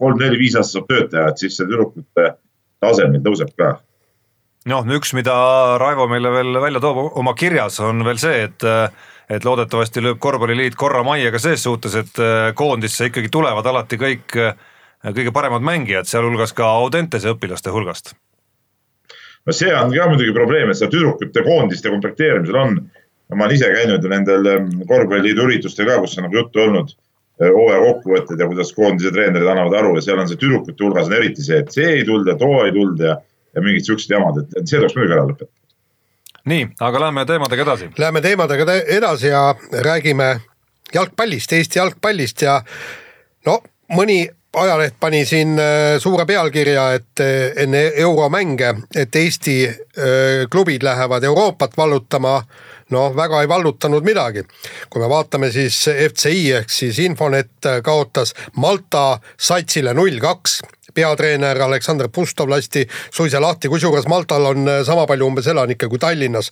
S4: kolm-neli-viis aastat saab tööd teha, et siis see tüdrukute tase meil tõuseb ka
S3: noh, üks, mida Raivo meile veel välja toob oma kirjas, on veel see, et et loodetavasti lööb korvpalliliit korra majja ka ses suhtes, et koondisse ikkagi tulevad alati kõik kõige paremad mängijad, sealhulgas ka Audentese õpilaste hulgast.
S4: no see on ka muidugi probleem, et seda tüdrukute koondiste komplekteerimisel on ma olen ise käinud ju nendel korvpalliliidu üritustel ka, kus on nagu juttu olnud, äh, hooaja kokkuvõtted ja kuidas koondise treenerid annavad aru ja seal on see tüdrukute hulgas on eriti see, et see ei tulnud ja too ei tulnud ja, ja mingid siuksed jamad, et see tuleks muidugi ära lõpetada.
S3: nii, aga lähme teemadega edasi.
S2: Läheme teemadega edasi ja räägime jalgpallist, Eesti jalgpallist ja no mõni ajaleht pani siin äh, suure pealkirja, et äh, enne euromänge, et Eesti klubid lähevad Euroopat vallutama noh, väga ei vallutanud midagi. kui me vaatame, siis FCI ehk siis Infonet kaotas Malta satsile null kaks peatreener Aleksandr Pustov lasti suisa lahti, kusjuures Maltal on sama palju umbes elanikke kui Tallinnas.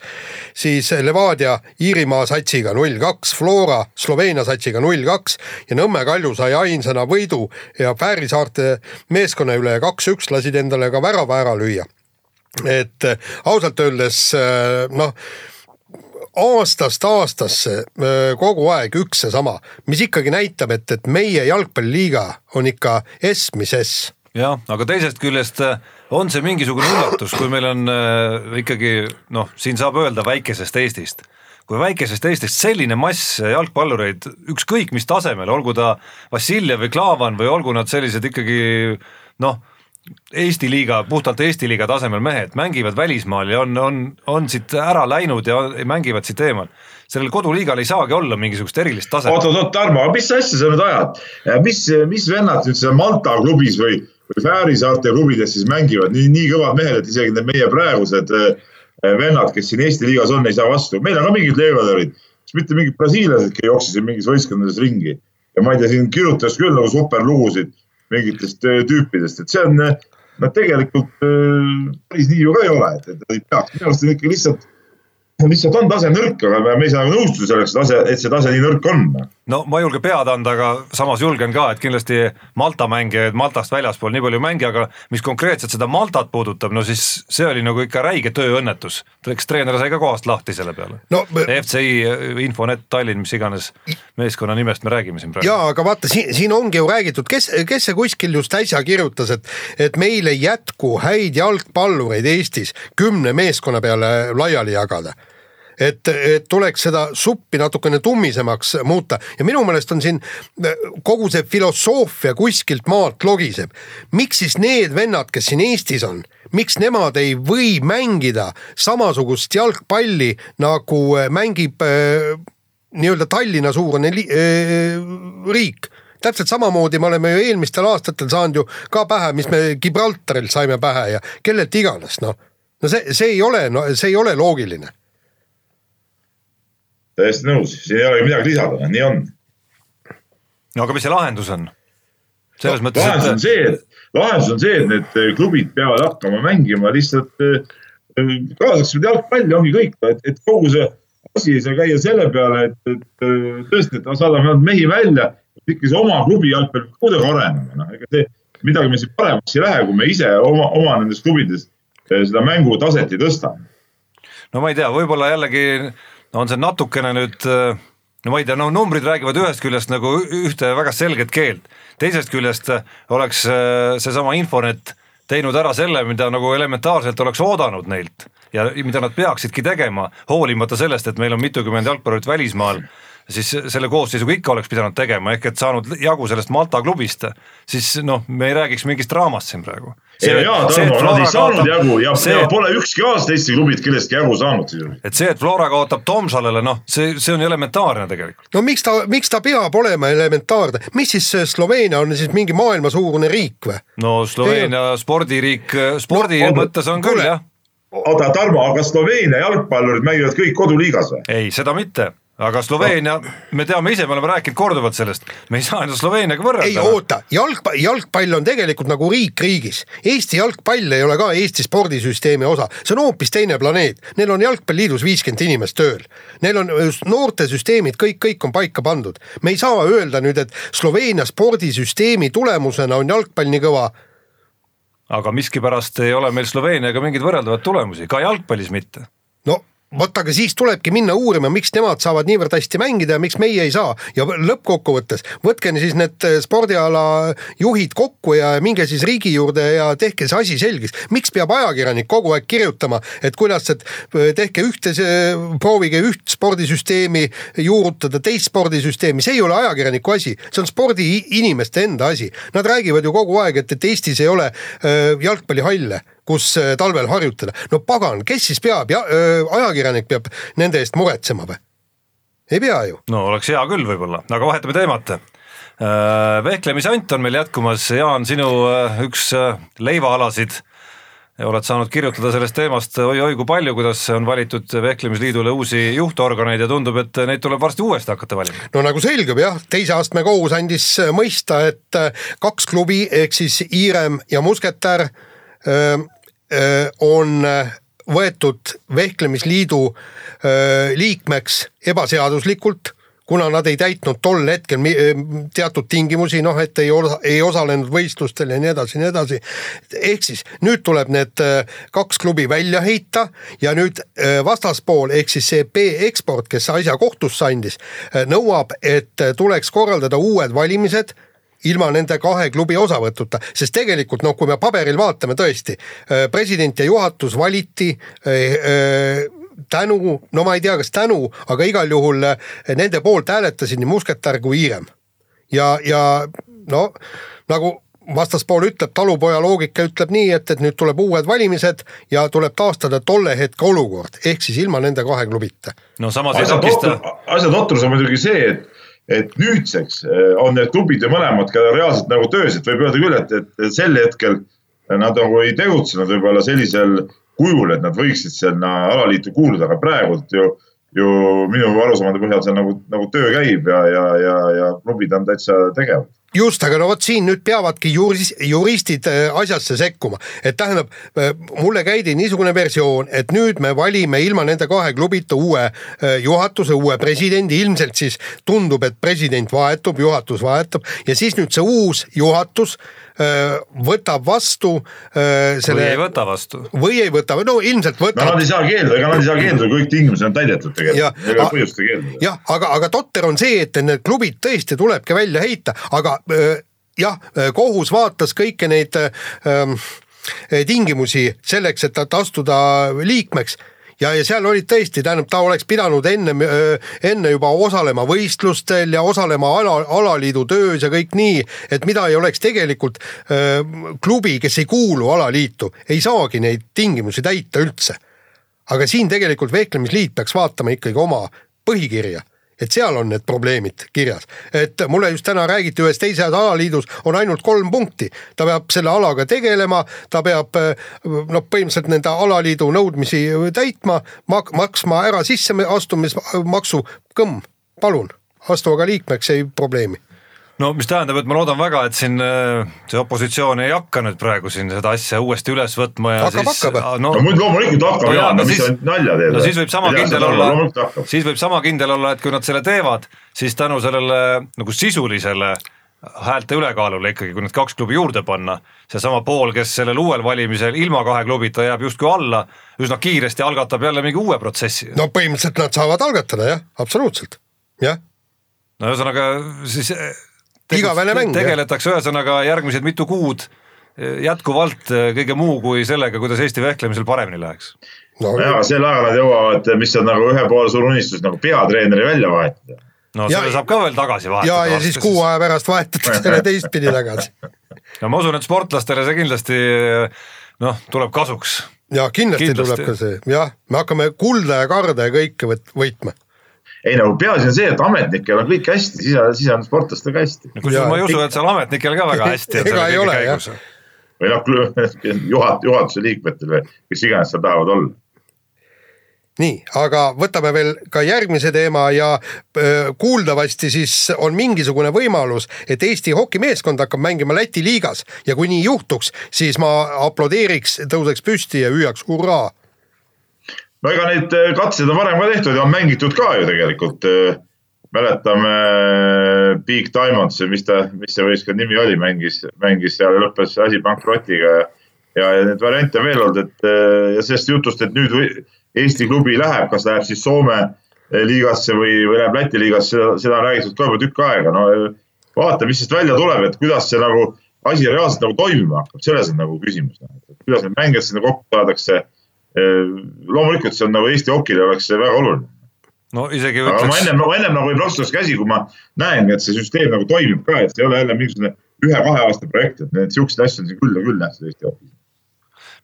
S2: siis Levadia Iirimaa satsiga null kaks, Flora Sloveenia satsiga null kaks ja Nõmme Kalju sai ainsana võidu ja Fääri saarte meeskonna üle kaks-üks lasid endale ka värava ära lüüa. et ausalt öeldes noh aastast aastasse kogu aeg üks seesama, mis ikkagi näitab, et, et meie jalgpalliliiga on ikka S, mis S.
S3: jah, aga teisest küljest äh, on see mingisugune üllatus, kui meil on äh, ikkagi noh, siin saab öelda väikesest Eestist kui väikesest Eestist selline mass jalgpallureid, ükskõik mis tasemel, olgu ta Vassiljev või Klaavan või olgu nad sellised ikkagi noh Eesti liiga, puhtalt Eesti liiga tasemel mehed mängivad välismaal ja on, on, on siit ära läinud ja mängivad siit eemal. sellel koduliigal ei saagi olla mingisugust erilist taset.
S4: oot, oot, oot, Tarmo, mis asja sa nüüd ajad? mis, mis vennad nüüd seal Malta klubis või, või Fääri saarte klubides siis mängivad, nii, nii kõvad mehed, et isegi need meie praegused äh, vennad, kes siin Eesti liigas on, ei saa vastu. meil on ka mingid leevatöörid, kes mitte mingid brasiillased jooksid siin mingis võistkondades ringi ja ma ei tea, siin kirjutas küll nagu superlugusid mingitest äh, tüüpidest, et see on, noh tegelikult äh, päris nii ju ka ei ole, et, et ei peaks, minu arust on ikka lihtsalt lihtsalt on tase nõrk, aga me ei saa nagu nõustuda selleks, et tase, et see tase nii nõrk on.
S3: no ma ei julge pead anda, aga samas julgen ka, et kindlasti Malta mängijaid Maltast väljaspool nii palju ei mängi, aga mis konkreetselt seda Maltat puudutab, no siis see oli nagu ikka räige tööõnnetus. eks treener sai ka kohast lahti selle peale no,. FCI, Infonet, Tallinn, mis iganes meeskonna nimest me räägime siin praegu.
S2: jaa, aga vaata siin, siin ongi ju räägitud, kes, kes see kuskil just äsja kirjutas, et, et meil ei jätku häid jalgpallureid Eestis kümne meeskonna peale laiali jagada et, et tuleks seda suppi natukene tummisemaks muuta ja minu meelest on siin kogu see filosoofia kuskilt maalt logiseb. miks siis need vennad, kes siin Eestis on, miks nemad ei või mängida samasugust jalgpalli nagu mängib äh, nii-öelda Tallinna suurune äh, riik täpselt samamoodi me oleme ju eelmistel aastatel saanud ju ka pähe, mis me Gibraltarilt saime pähe ja kellelt iganes noh. no see, see ei ole, no see ei ole loogiline
S4: täiesti nõus, siin ei ole midagi lisada, nii on.
S3: no aga mis see lahendus on? selles
S4: mõttes. lahendus on see, et, lahendus on see, et need äh, klubid peavad hakkama mängima lihtsalt äh, äh, kaasaksime jalgpalli, ongi kõik, et, et kogu see asi ei saa käia selle peale, et, et tõesti, et saadame ainult mehi välja, ikka see oma klubi jalgpall kuidagi arenema, noh, ega see midagi meil siin paremaks ei lähe, kui me ise oma, oma nendes klubides seda mängutaset ei tõsta.
S3: no ma ei tea, võib-olla jällegi on see natukene nüüd no ma ei tea, no numbrid räägivad ühest küljest nagu ühte väga selget keelt, teisest küljest oleks äh, seesama Infonet teinud ära selle, mida nagu elementaarselt oleks oodanud neilt ja mida nad peaksidki tegema, hoolimata sellest, et meil on mitukümmend jalgpallurit välismaal siis selle koosseisuga ikka oleks pidanud tegema, ehk et saanud jagu sellest Malta klubist, siis noh, me ei räägiks mingist draamast siin praegu.
S4: ei no jaa, Tarmo, nad ei saanud kaotab, jagu ja, see, ja pole ükski aasta Eesti klubid kellestki jagu saanud
S3: et see, et Flora kaotab Tomsalele, noh, see, see on elementaarne tegelikult.
S2: no miks ta, miks ta peab olema elementaarne, mis siis Sloveenia on siis mingi maailmasuurune riik või?
S3: no Sloveenia ei, spordiriik, spordi no, mõttes on küll jah
S4: oota, Tarmo, aga Sloveenia jalgpallurid mängivad kõik koduliigas või?
S3: ei, seda mitte aga Sloveenia, me teame ise, me oleme rääkinud korduvalt sellest, me ei saa ennast Sloveeniaga võrrelda.
S2: ei oota, jalgpall, jalgpall on tegelikult nagu riik riigis. Eesti jalgpall ei ole ka Eesti spordisüsteemi osa, see on hoopis teine planeet. Neil on jalgpalliliidus viiskümmend inimest tööl. Neil on noortesüsteemid, kõik, kõik on paika pandud. me ei saa öelda nüüd, et Sloveenia spordisüsteemi tulemusena on jalgpall nii kõva
S3: aga miskipärast ei ole meil Sloveeniaga mingeid võrreldavaid tulemusi, ka jalgpallis mitte.
S2: no vot, aga siis tulebki minna uurima, miks nemad saavad niivõrd hästi mängida ja miks meie ei saa ja lõppkokkuvõttes võtke siis need eh, spordiala juhid kokku ja minge siis riigi juurde ja tehke see asi selgeks. miks peab ajakirjanik kogu aeg kirjutama, et kuidas, et eh, tehke ühte, proovige üht spordisüsteemi juurutada, teist spordisüsteemi, see ei ole ajakirjaniku asi, see on spordiinimeste enda asi. Nad räägivad ju kogu aeg, et, et Eestis ei ole äh, jalgpallihalle kus äh, talvel harjutada. no pagan, kes siis peab ja öö, äh, ajakirjanik peab nende eest muretsema või? ei pea ju.
S3: no oleks hea küll võib-olla, aga vahetame teemat äh, vehklemisant on meil jätkumas, Jaan, sinu üks leivaalasid oled saanud kirjutada sellest teemast oi-oi kui palju, kuidas on valitud Vehklemisliidule uusi juhtorganeid ja tundub, et neid tuleb varsti uuesti hakata valima.
S2: no nagu selgub jah, teise astme kohus andis mõista, et kaks klubi ehk siis Iirem ja Musketär on võetud Vehklemisliidu liikmeks ebaseaduslikult kuna nad ei täitnud tol hetkel teatud tingimusi, noh, et ei, ei osalenud võistlustel ja nii edasi, nii edasi. ehk siis nüüd tuleb need kaks klubi välja heita ja nüüd vastaspool ehk siis see B-eksport, kes asja kohtusse andis, nõuab, et tuleks korraldada uued valimised ilma nende kahe klubi osavõtuta, sest tegelikult noh, kui me paberil vaatame tõesti, äh, president ja juhatus valiti äh, äh, tänu, no ma ei tea, kas tänu, aga igal juhul nende poolt hääletasid nii Musketär kui Iirem. ja, ja no nagu vastaspool ütleb, talupoja loogika ütleb nii, et, et nüüd tuleb uued valimised ja tuleb taastada tolle hetke olukord, ehk siis ilma nende kahe klubita.
S3: no samas
S4: asja totrus on muidugi see, et et nüüdseks eh, on need klubid ju mõlemad ka reaalselt nagu töös, et võib öelda küll, et, et sel hetkel nad nagu ei tegutsenud võib-olla sellisel kujul, et nad võiksid sinna alaliitu kuuluda, aga praegult ju, ju minu arusaamade põhjal seal nagu, nagu töö käib ja, ja, ja, ja klubid on täitsa tegevad
S2: just, aga no vot siin nüüd peavadki juris, juristid äh, asjasse sekkuma, et tähendab, äh, mulle käidi niisugune versioon, et nüüd me valime ilma nende kahe klubita uue äh, juhatuse, uue presidendi, ilmselt siis tundub, et president vahetub, juhatus vahetub ja siis nüüd see uus juhatus võtab vastu selle.
S3: või ei võta vastu.
S2: või ei võta, no ilmselt võtab.
S4: no nad ei saa keelduda, ega nad ei saa keelduda, kõik tingimused on täidetud tegelikult, ei ole põhjust keelduda.
S2: jah, aga, aga totter on see, et need klubid tõesti tulebki välja heita, aga jah, kohus vaatas kõiki neid ähm, tingimusi selleks, et astuda liikmeks ja, ja seal olid tõesti, tähendab, ta oleks pidanud enne, enne juba osalema võistlustel ja osalema ala, alaliidu töös ja kõik nii, et mida ei oleks tegelikult äh, klubi, kes ei kuulu alaliitu, ei saagi neid tingimusi täita üldse. aga siin tegelikult Vehklemisliit peaks vaatama ikkagi oma põhikirja et seal on need probleemid kirjas, et mulle just täna räägiti ühes teises alaliidus on ainult kolm punkti, ta peab selle alaga tegelema, ta peab noh, põhimõtteliselt nende alaliidu nõudmisi täitma, mak-, maksma ära sisseastumismaksu, kõmm, palun, astu aga liikmeks, ei probleemi
S3: no mis tähendab, et ma loodan väga, et siin äh, see opositsioon ei hakka nüüd praegu siin seda asja uuesti üles võtma ja
S2: hakkab,
S3: siis.
S2: no,
S4: no muidu loomulikult hakkab no, Jaan, no mis sa nalja teed.
S3: no siis võib sama kindel olla, siis võib sama kindel olla, et kui nad selle teevad, siis tänu sellele nagu sisulisele häälte ülekaalule ikkagi, kui need kaks klubi juurde panna, seesama pool, kes sellel uuel valimisel ilma kahe klubita jääb justkui alla, üsna kiiresti algatab jälle mingi uue protsessi.
S2: no põhimõtteliselt nad saavad algatada jah, absoluutselt, jah.
S3: no ühesõnaga siis
S2: igavene mäng.
S3: tegeletakse ühesõnaga järgmised mitu kuud eh, jätkuvalt eh, kõige muu kui sellega, kuidas Eesti vehklemisel paremini läheks.
S4: no ja sel ajal nad jõuavad, mis on nagu ühe poole suur unistus nagu peatreeneri välja vahetada.
S3: no ja, selle saab ka veel tagasi vahetada.
S2: ja, ja siis kuu aja pärast vahetatakse selle teistpidi tagasi. [LAUGHS]
S3: no ma usun, et sportlastele see kindlasti noh, tuleb kasuks.
S2: ja kindlasti, kindlasti tuleb ka see, jah, me hakkame kulda ja karda ja kõike võitma
S4: ei nagu peaasi on see, et ametnikel on kõik hästi, siis, siis on sportlastel ka hästi.
S3: kusjuures ma ei usu, et seal ametnikel ka väga hästi on selle kõige käigus.
S4: või noh, [LAUGHS] juhat-, juhatuse liikmetel või kes iganes seal tahavad olla
S2: nii, aga võtame veel ka järgmise teema ja öö, kuuldavasti siis on mingisugune võimalus, et Eesti hokimeeskond hakkab mängima Läti liigas ja kui nii juhtuks, siis ma aplodeeriks, tõuseks püsti ja hüüaks hurraa
S4: no ega neid äh, katseid on varem ka tehtud ja on mängitud ka ju tegelikult. Äh, mäletame äh, Big Diamonds, mis ta, mis see võistkond nimi oli, mängis, mängis seal ja lõppes asi pankrotiga ja, ja, ja neid variante veel olnud, et ja sellest jutust, et nüüd Eesti klubi läheb, kas läheb siis Soome liigasse või, või läheb Läti liigasse, seda, seda on räägitud ka juba tükk aega, no vaata, mis sellest välja tuleb, et kuidas see nagu asi reaalselt nagu toimima hakkab, selles on nagu küsimus, kuidas need mängijad sinna kokku saadakse loomulikult see on nagu Eesti hokile oleks see väga oluline.
S3: no isegi
S4: ütleks. aga ma ennem, ma ennem nagu ei plaksutas käsi, kui ma näen, et see süsteem nagu toimib ka, et see ei ole jälle mingisugune ühe-kahe aasta projekt, et need siukseid asju on siin küll ja küll nähtud Eesti hokis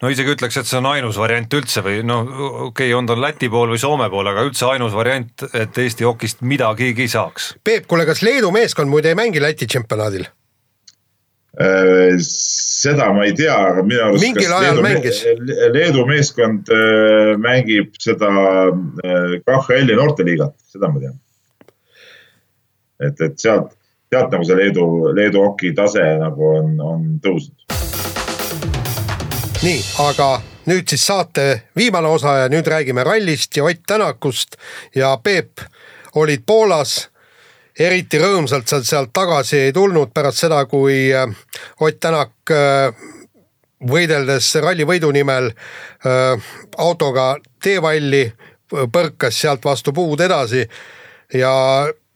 S3: no isegi ütleks, et see on ainus variant üldse või no okei okay,, on ta Läti pool või Soome pool, aga üldse ainus variant, et Eesti hokist midagigi saaks.
S2: Peep, kuule, kas Leedu meeskond muide ei mängi Läti tšempionaadil?
S4: Äh, seda ma ei tea, aga minu arust.
S2: mingil ajal Leedu, mängis.
S4: Leedu meeskond äh, mängib seda äh, KHL-i noorteliigat, seda ma tean. et, et sealt, sealt nagu see Leedu, Leedu hoki tase nagu on, on tõusnud.
S2: nii, aga nüüd siis saate viimane osa ja nüüd räägime rallist ja Ott Tänakust ja Peep olid Poolas eriti rõõmsalt sa sealt tagasi ei tulnud pärast seda, kui äh, Ott Tänak äh, võideldes ralli võidu nimel äh, autoga teevalli, põrkas sealt vastu puud edasi ja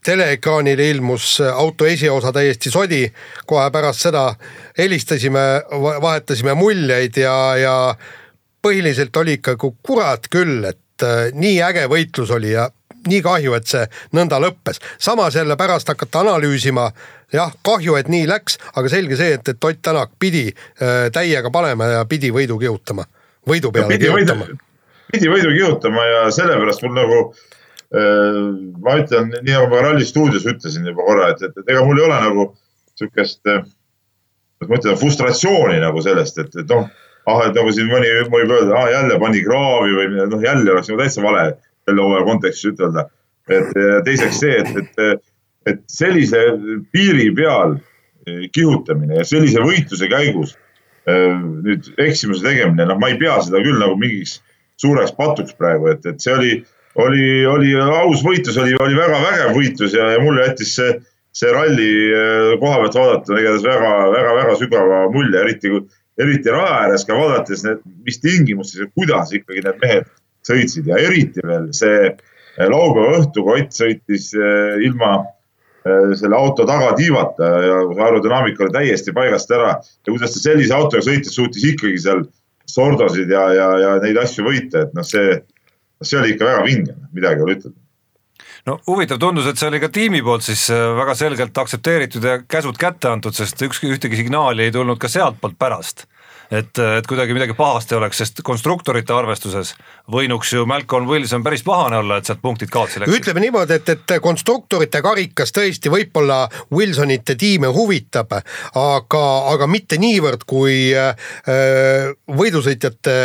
S2: teleekraanile ilmus auto esiosa täiesti sodi. kohe pärast seda helistasime, vahetasime muljeid ja, ja põhiliselt oli ikka kurat küll, et nii äge võitlus oli ja nii kahju, et see nõnda lõppes. samas jälle pärast hakata analüüsima, jah, kahju, et nii läks, aga selge see, et, et Ott Tänak pidi äh, täiega panema ja pidi võidu kihutama, võidu peale
S4: pidi kihutama. pidi võidu kihutama ja sellepärast mul nagu äh, ma ütlen, nii nagu ma Ralli stuudios ütlesin juba korra, et, et, et ega mul ei ole nagu sihukest, kuidas ma ütlen, frustratsiooni nagu sellest, et, et noh, ah, et nagu siin mõni võib öelda, ah jälle pani kraavi või noh, jälle oleks nagu täitsa vale selle hooaja kontekstis ütelda. et teiseks see, et, et, et sellise piiri peal kihutamine ja sellise võitluse käigus nüüd eksimuse tegemine, noh, ma ei pea seda küll nagu mingiks suureks patuks praegu, et, et see oli, oli, oli aus võitlus, oli, oli väga vägev võitlus ja, ja mulle jättis see, see ralli koha pealt vaadata igatahes väga, väga, väga sügava mulje, eriti, eriti raja ääres ka vaadates, mis tingimustes ja kuidas ikkagi need mehed sõitsid ja eriti veel see laupäeva õhtu, kui Ott sõitis ilma Äh, selle auto tagatiivata ja aerodünaamika oli täiesti paigast ära. Ja kuidas ta sellise autoga sõites suutis ikkagi seal sordosid ja, ja, ja neid asju võita, et noh, see, see oli ikka väga vinge, midagi ei ole ütelda.
S3: No huvitav tundus, et see oli ka tiimi poolt siis väga selgelt aktsepteeritud ja käsud kätte antud, sest ükski, ühtegi signaali ei tulnud ka sealtpoolt pärast et, et kuidagi midagi pahasti oleks, sest konstruktorite arvestuses võinuks ju Malcolm Wilson päris pahane olla, et sealt punktid kaotsi läksid.
S2: ütleme niimoodi, et, et konstruktorite karikas tõesti võib-olla Wilsonite tiime huvitab, aga, aga mitte niivõrd kui äh, võidusõitjate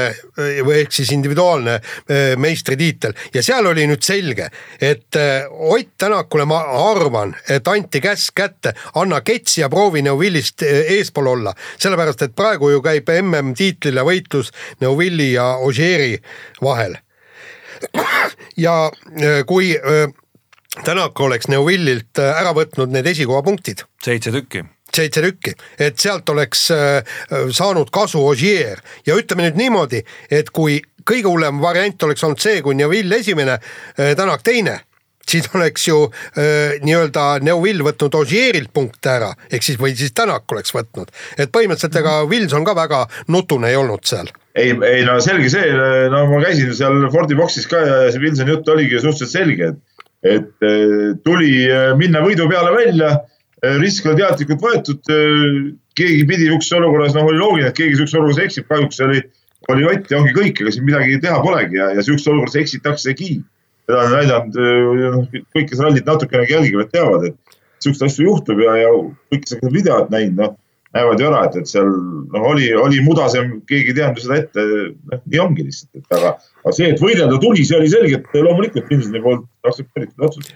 S2: või ehk siis individuaalne äh, meistritiitel ja seal oli nüüd selge, et äh, Ott Tänakule ma arvan, et anti käsk kätte, anna kets ja proovi Neuvillist äh, eespool olla, sellepärast et praegu ju käib MM-tiitlile võitlus Neuvilli ja Ogieri vahel. ja äh, kui äh, Tänak oleks Neuvillilt äh, ära võtnud need esikohapunktid.
S3: seitse tükki
S2: seitse tükki, et sealt oleks saanud kasu Ogier ja ütleme nüüd niimoodi, et kui kõige hullem variant oleks olnud see, kui Neuvill esimene, Tänak teine siis oleks ju nii-öelda Neuvill võtnud Ogierilt punkte ära, ehk siis või siis Tänak oleks võtnud, et põhimõtteliselt ega Wilson ka väga nutune ei olnud seal.
S4: Ei, ei no selge see, no ma käisin seal Fordi boksis ka ja see Wilsoni jutt oligi suhteliselt selge, et, et äh, tuli äh, minna võidu peale välja, äh, risk oli teadlikult võetud. keegi pidi sihukeses olukorras, noh oli loogiline, et keegi sihukeses olukorras eksib, kahjuks oli, oli Ott ja ongi kõik, ega siin midagi teha polegi ja, ja sihukeses olukorras eksitaksegi seda on näidanud, noh, kõik, kes rallit natukenegi jälgivad, teavad, et siukseid asju juhtub ja, ja kõik, kes on videot näinud, noh, näevad ju ära, et, et seal noh, oli, oli mudasem, keegi ei teadnud seda ette, noh, nii ongi lihtsalt, et aga, aga see, et võidelda tuli, see oli selgelt loomulikult Vinsoni poolt aktsepteeritud otsus.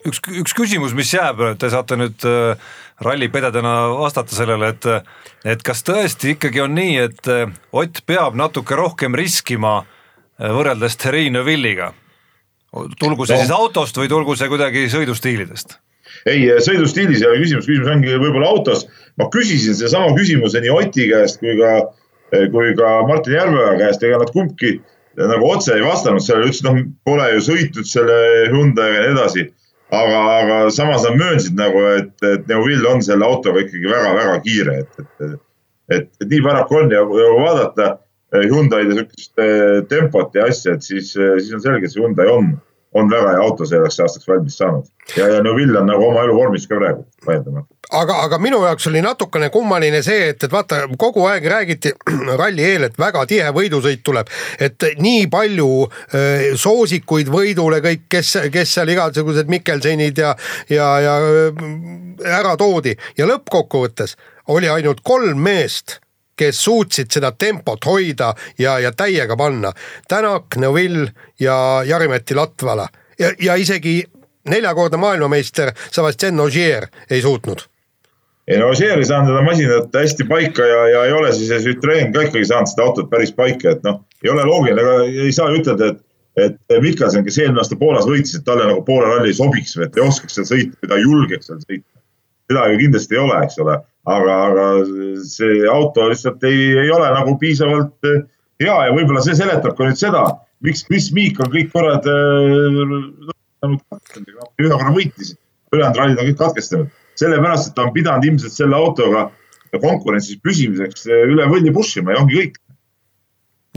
S3: üks, üks küsimus, mis jääb, te saate nüüd äh, rallipededena vastata sellele, et, et kas tõesti ikkagi on nii, et äh, Ott peab natuke rohkem riskima äh, võrreldes Terrine Villiga tulgu see no. siis autost või tulgu see kuidagi sõidustiilidest?
S4: ei, sõidustiilis ei ole küsimus, küsimus ongi võib-olla autos. ma küsisin sedasama küsimuse nii Oti käest kui ka, kui ka Martin Järveoja käest, ega nad kumbki nagu otse ei vastanud sellele, ütlesid, noh, pole ju sõitnud selle Hyundai'ga ja nii edasi. aga, aga samas nad möönsid nagu, et, et Neuvill on selle autoga ikkagi väga-väga kiire, et, et, et, et nii paraku on ja kui vaadata Hyundai'de sihukest eh, tempot ja asja, et siis, eh, siis on selge, et see Hyundai on, on väga hea auto selleks aastaks valmis saanud. ja, ja Neuvill on nagu oma elu vormis ka praegu, vaieldamatult.
S2: aga, aga minu jaoks oli natukene kummaline see, et, et vaata, kogu aeg räägiti [CLEARS THROAT] ralli eel, et väga tihe võidusõit tuleb. et nii palju äh, soosikuid võidule kõik, kes, kes seal igasugused Mikkelsenid ja, ja, ja ära toodi ja lõppkokkuvõttes oli ainult kolm meest kes suutsid seda tempot hoida ja, ja täiega panna. Tänak, Neville ja Jari-Mati Latvala ja, ja isegi neljakordne maailmameister Sebastian Ogier ei suutnud
S4: ei no Ogier ei saanud seda masinat hästi paika ja, ja ei ole siis Citroen ka ikkagi saanud seda autot päris paika, et noh, ei ole loogiline, aga ei saa ütelda, et et Mikkelson, kes eelmine aasta Poolas võitis, et talle nagu Poola ralli sobiks või et ei oskaks seal sõita või ta ei julgeks seal sõita. seda ju kindlasti ei ole, eks ole aga, aga see auto lihtsalt ei, ei ole nagu piisavalt eh, hea ja võib-olla see seletab ka nüüd seda, miks Chris Meek on kõik korrad äh, ühe korra võitis, ülejäänud rallid on kõik katkestanud, sellepärast et ta on pidanud ilmselt selle autoga konkurentsis püsimiseks eh, üle võlli push ima ja ongi kõik.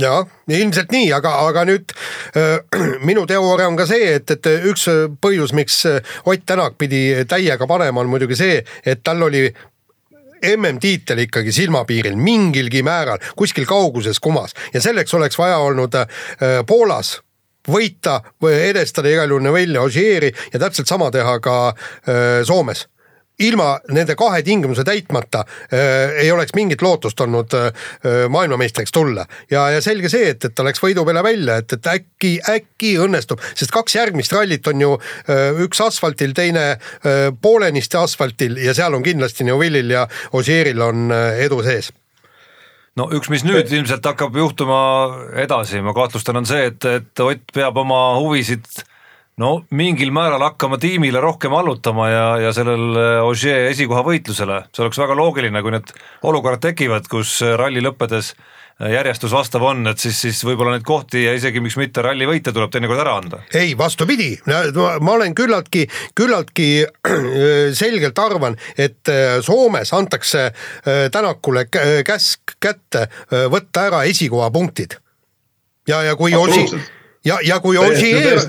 S2: Jah, ilmselt nii, aga, aga nüüd äh, [CLEARS THROAT] minu teooria on ka see, et, et üks põhjus, miks Ott Tänak pidi täiega panema, on muidugi see, et tal oli MM-tiitel ikkagi silmapiiril mingilgi määral, kuskil kauguses kumas. Ja selleks oleks vaja olnud äh, Poolas võita või edestada igal juhul Neville Ogieri ja täpselt sama teha ka äh, Soomes ilma nende kahe tingimuse täitmata äh, ei oleks mingit lootust olnud äh, maailmameistriks tulla. ja, ja selge see, et, et ta läks võidu peale välja, et, et äkki, äkki õnnestub, sest kaks järgmist rallit on ju äh, üks asfaltil, teine äh, poolenisti asfaltil ja seal on kindlasti Neuvillil ja Osieril on äh, edu sees
S3: no üks, mis nüüd ilmselt hakkab juhtuma edasi, ma kahtlustan, on see, et, et Ott peab oma huvisid no mingil määral hakkama tiimile rohkem allutama ja, ja sellel Ogier esikoha võitlusele, see oleks väga loogiline, kui need olukorrad tekivad, kus ralli lõppedes järjestus vastav on, et siis, siis võib-olla neid kohti ja isegi miks mitte ralli võite tuleb teinekord ära anda.
S2: ei, vastupidi, ma olen küllaltki, küllaltki selgelt arvan, et äh, Soomes antakse äh, Tänakule käsk kätte äh, võtta ära esikohapunktid. ja, ja kui Osi ja, ja kui Ogier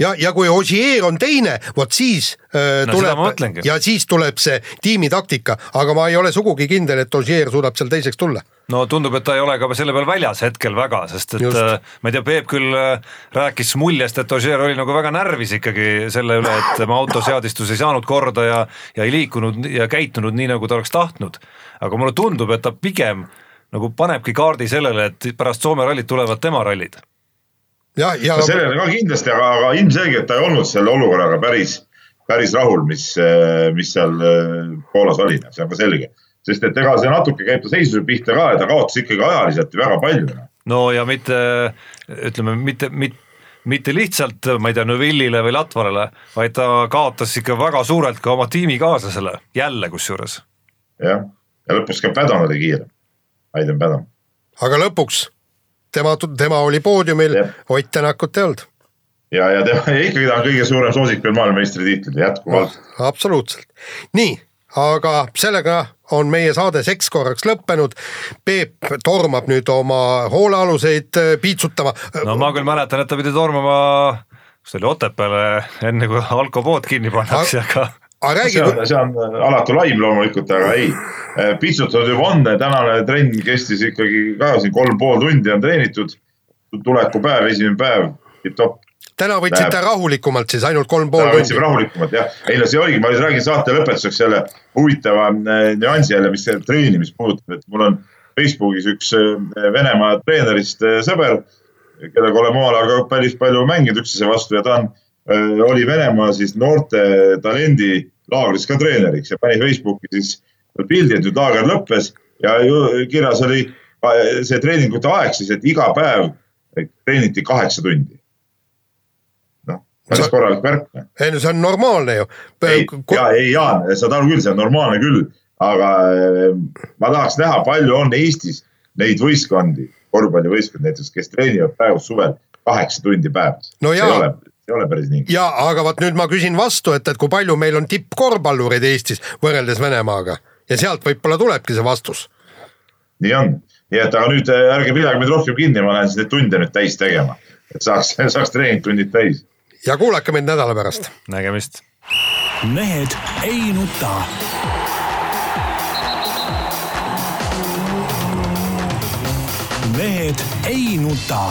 S2: ja, ja kui Ogier on teine, vot siis äh, no, tuleb ja siis tuleb see tiimitaktika, aga ma ei ole sugugi kindel, et Ogier suudab seal teiseks tulla.
S3: No tundub, et ta ei ole ka selle peal väljas hetkel väga, sest et Just. Äh, ma ei tea, Peep küll äh, rääkis muljest, et Ogier oli nagu väga närvis ikkagi selle üle, et tema autoseadistus ei saanud korda ja, ja ei liikunud ja käitunud nii, nagu ta oleks tahtnud. aga mulle tundub, et ta pigem nagu panebki kaardi sellele, et pärast Soome rallit tulevad tema rallid
S4: ja, ja no sellele ka kindlasti, aga, aga ilmselgelt ta ei olnud selle olukorraga päris, päris rahul, mis, mis seal äh, Poolas oli, see on ka selge. sest et ega see natuke käib ta seisuse pihta ka ja ta kaotas ikkagi ajaliselt väga palju.
S3: no ja mitte, ütleme mitte, mitte mitte lihtsalt, ma ei tea, Neville'ile või Latvalale, vaid ta kaotas ikka väga suurelt ka oma tiimikaaslasele, jälle kusjuures.
S4: jah, ja lõpuks ka Padon oli kiirem, Aiden Padon.
S2: aga lõpuks tema, tema oli poodiumil, Ott Tänakut ei olnud.
S4: ja, ja tema ikkagi ta on kõige suurem soosik veel maailmameistritiitlile jätkuvalt
S2: no,. absoluutselt, nii, aga sellega on meie saade seks korraks lõppenud. Peep tormab nüüd oma hoolealuseid äh, piitsutama.
S3: no ma küll mäletan, et ta pidi tormama, kas ta oli Otepääle enne kui alkopood kinni pannakse, aga
S4: aga räägi. see on, on alatu laim loomulikult, aga ei. Äh, pitsutatud juba on, tänane trenn kestis ikkagi ka siin kolm pool tundi on treenitud. tulekupäev, esimene päev, tipp-topp.
S2: täna võtsite rahulikumalt siis, ainult kolm pool
S4: tundi? võtsime rahulikumalt jah, ei no see oligi, ma räägin saate lõpetuseks selle huvitava äh, nüansi jälle, mis treenimist puudutab, et mul on Facebookis üks äh, Venemaa treenerist sõber, kellega oleme omal ajal ka päris palju mänginud üksteise vastu ja ta on Äh, oli Venemaa siis noorte talendilaagris ka treeneriks ja pani Facebooki siis pildi, et nüüd laager lõppes ja kirjas oli see treeningute aeg siis, et iga päev treeniti kaheksa tundi. noh, päris korralik värk.
S2: Noh. ei no see on normaalne ju.
S4: ei, ja ei Jaan, saad aru küll, see on normaalne küll, aga äh, ma tahaks näha, palju on Eestis neid võistkondi, korvpallivõistkondi näiteks, kes treenivad praegu suvel kaheksa tundi päevas
S2: no. see
S4: ei ole päris nii.
S2: ja aga vot nüüd ma küsin vastu, et, et kui palju meil on tippkorvpallureid Eestis võrreldes Venemaaga ja sealt võib-olla tulebki see vastus.
S4: nii on, nii et aga nüüd äh, ärge pidage mind rohkem kinni, ma lähen siis neid tunde nüüd täis tegema, et saaks, [LAUGHS] saaks treeningtunnid täis.
S2: ja kuulake meid nädala pärast.
S3: nägemist.
S1: mehed ei nuta. mehed ei nuta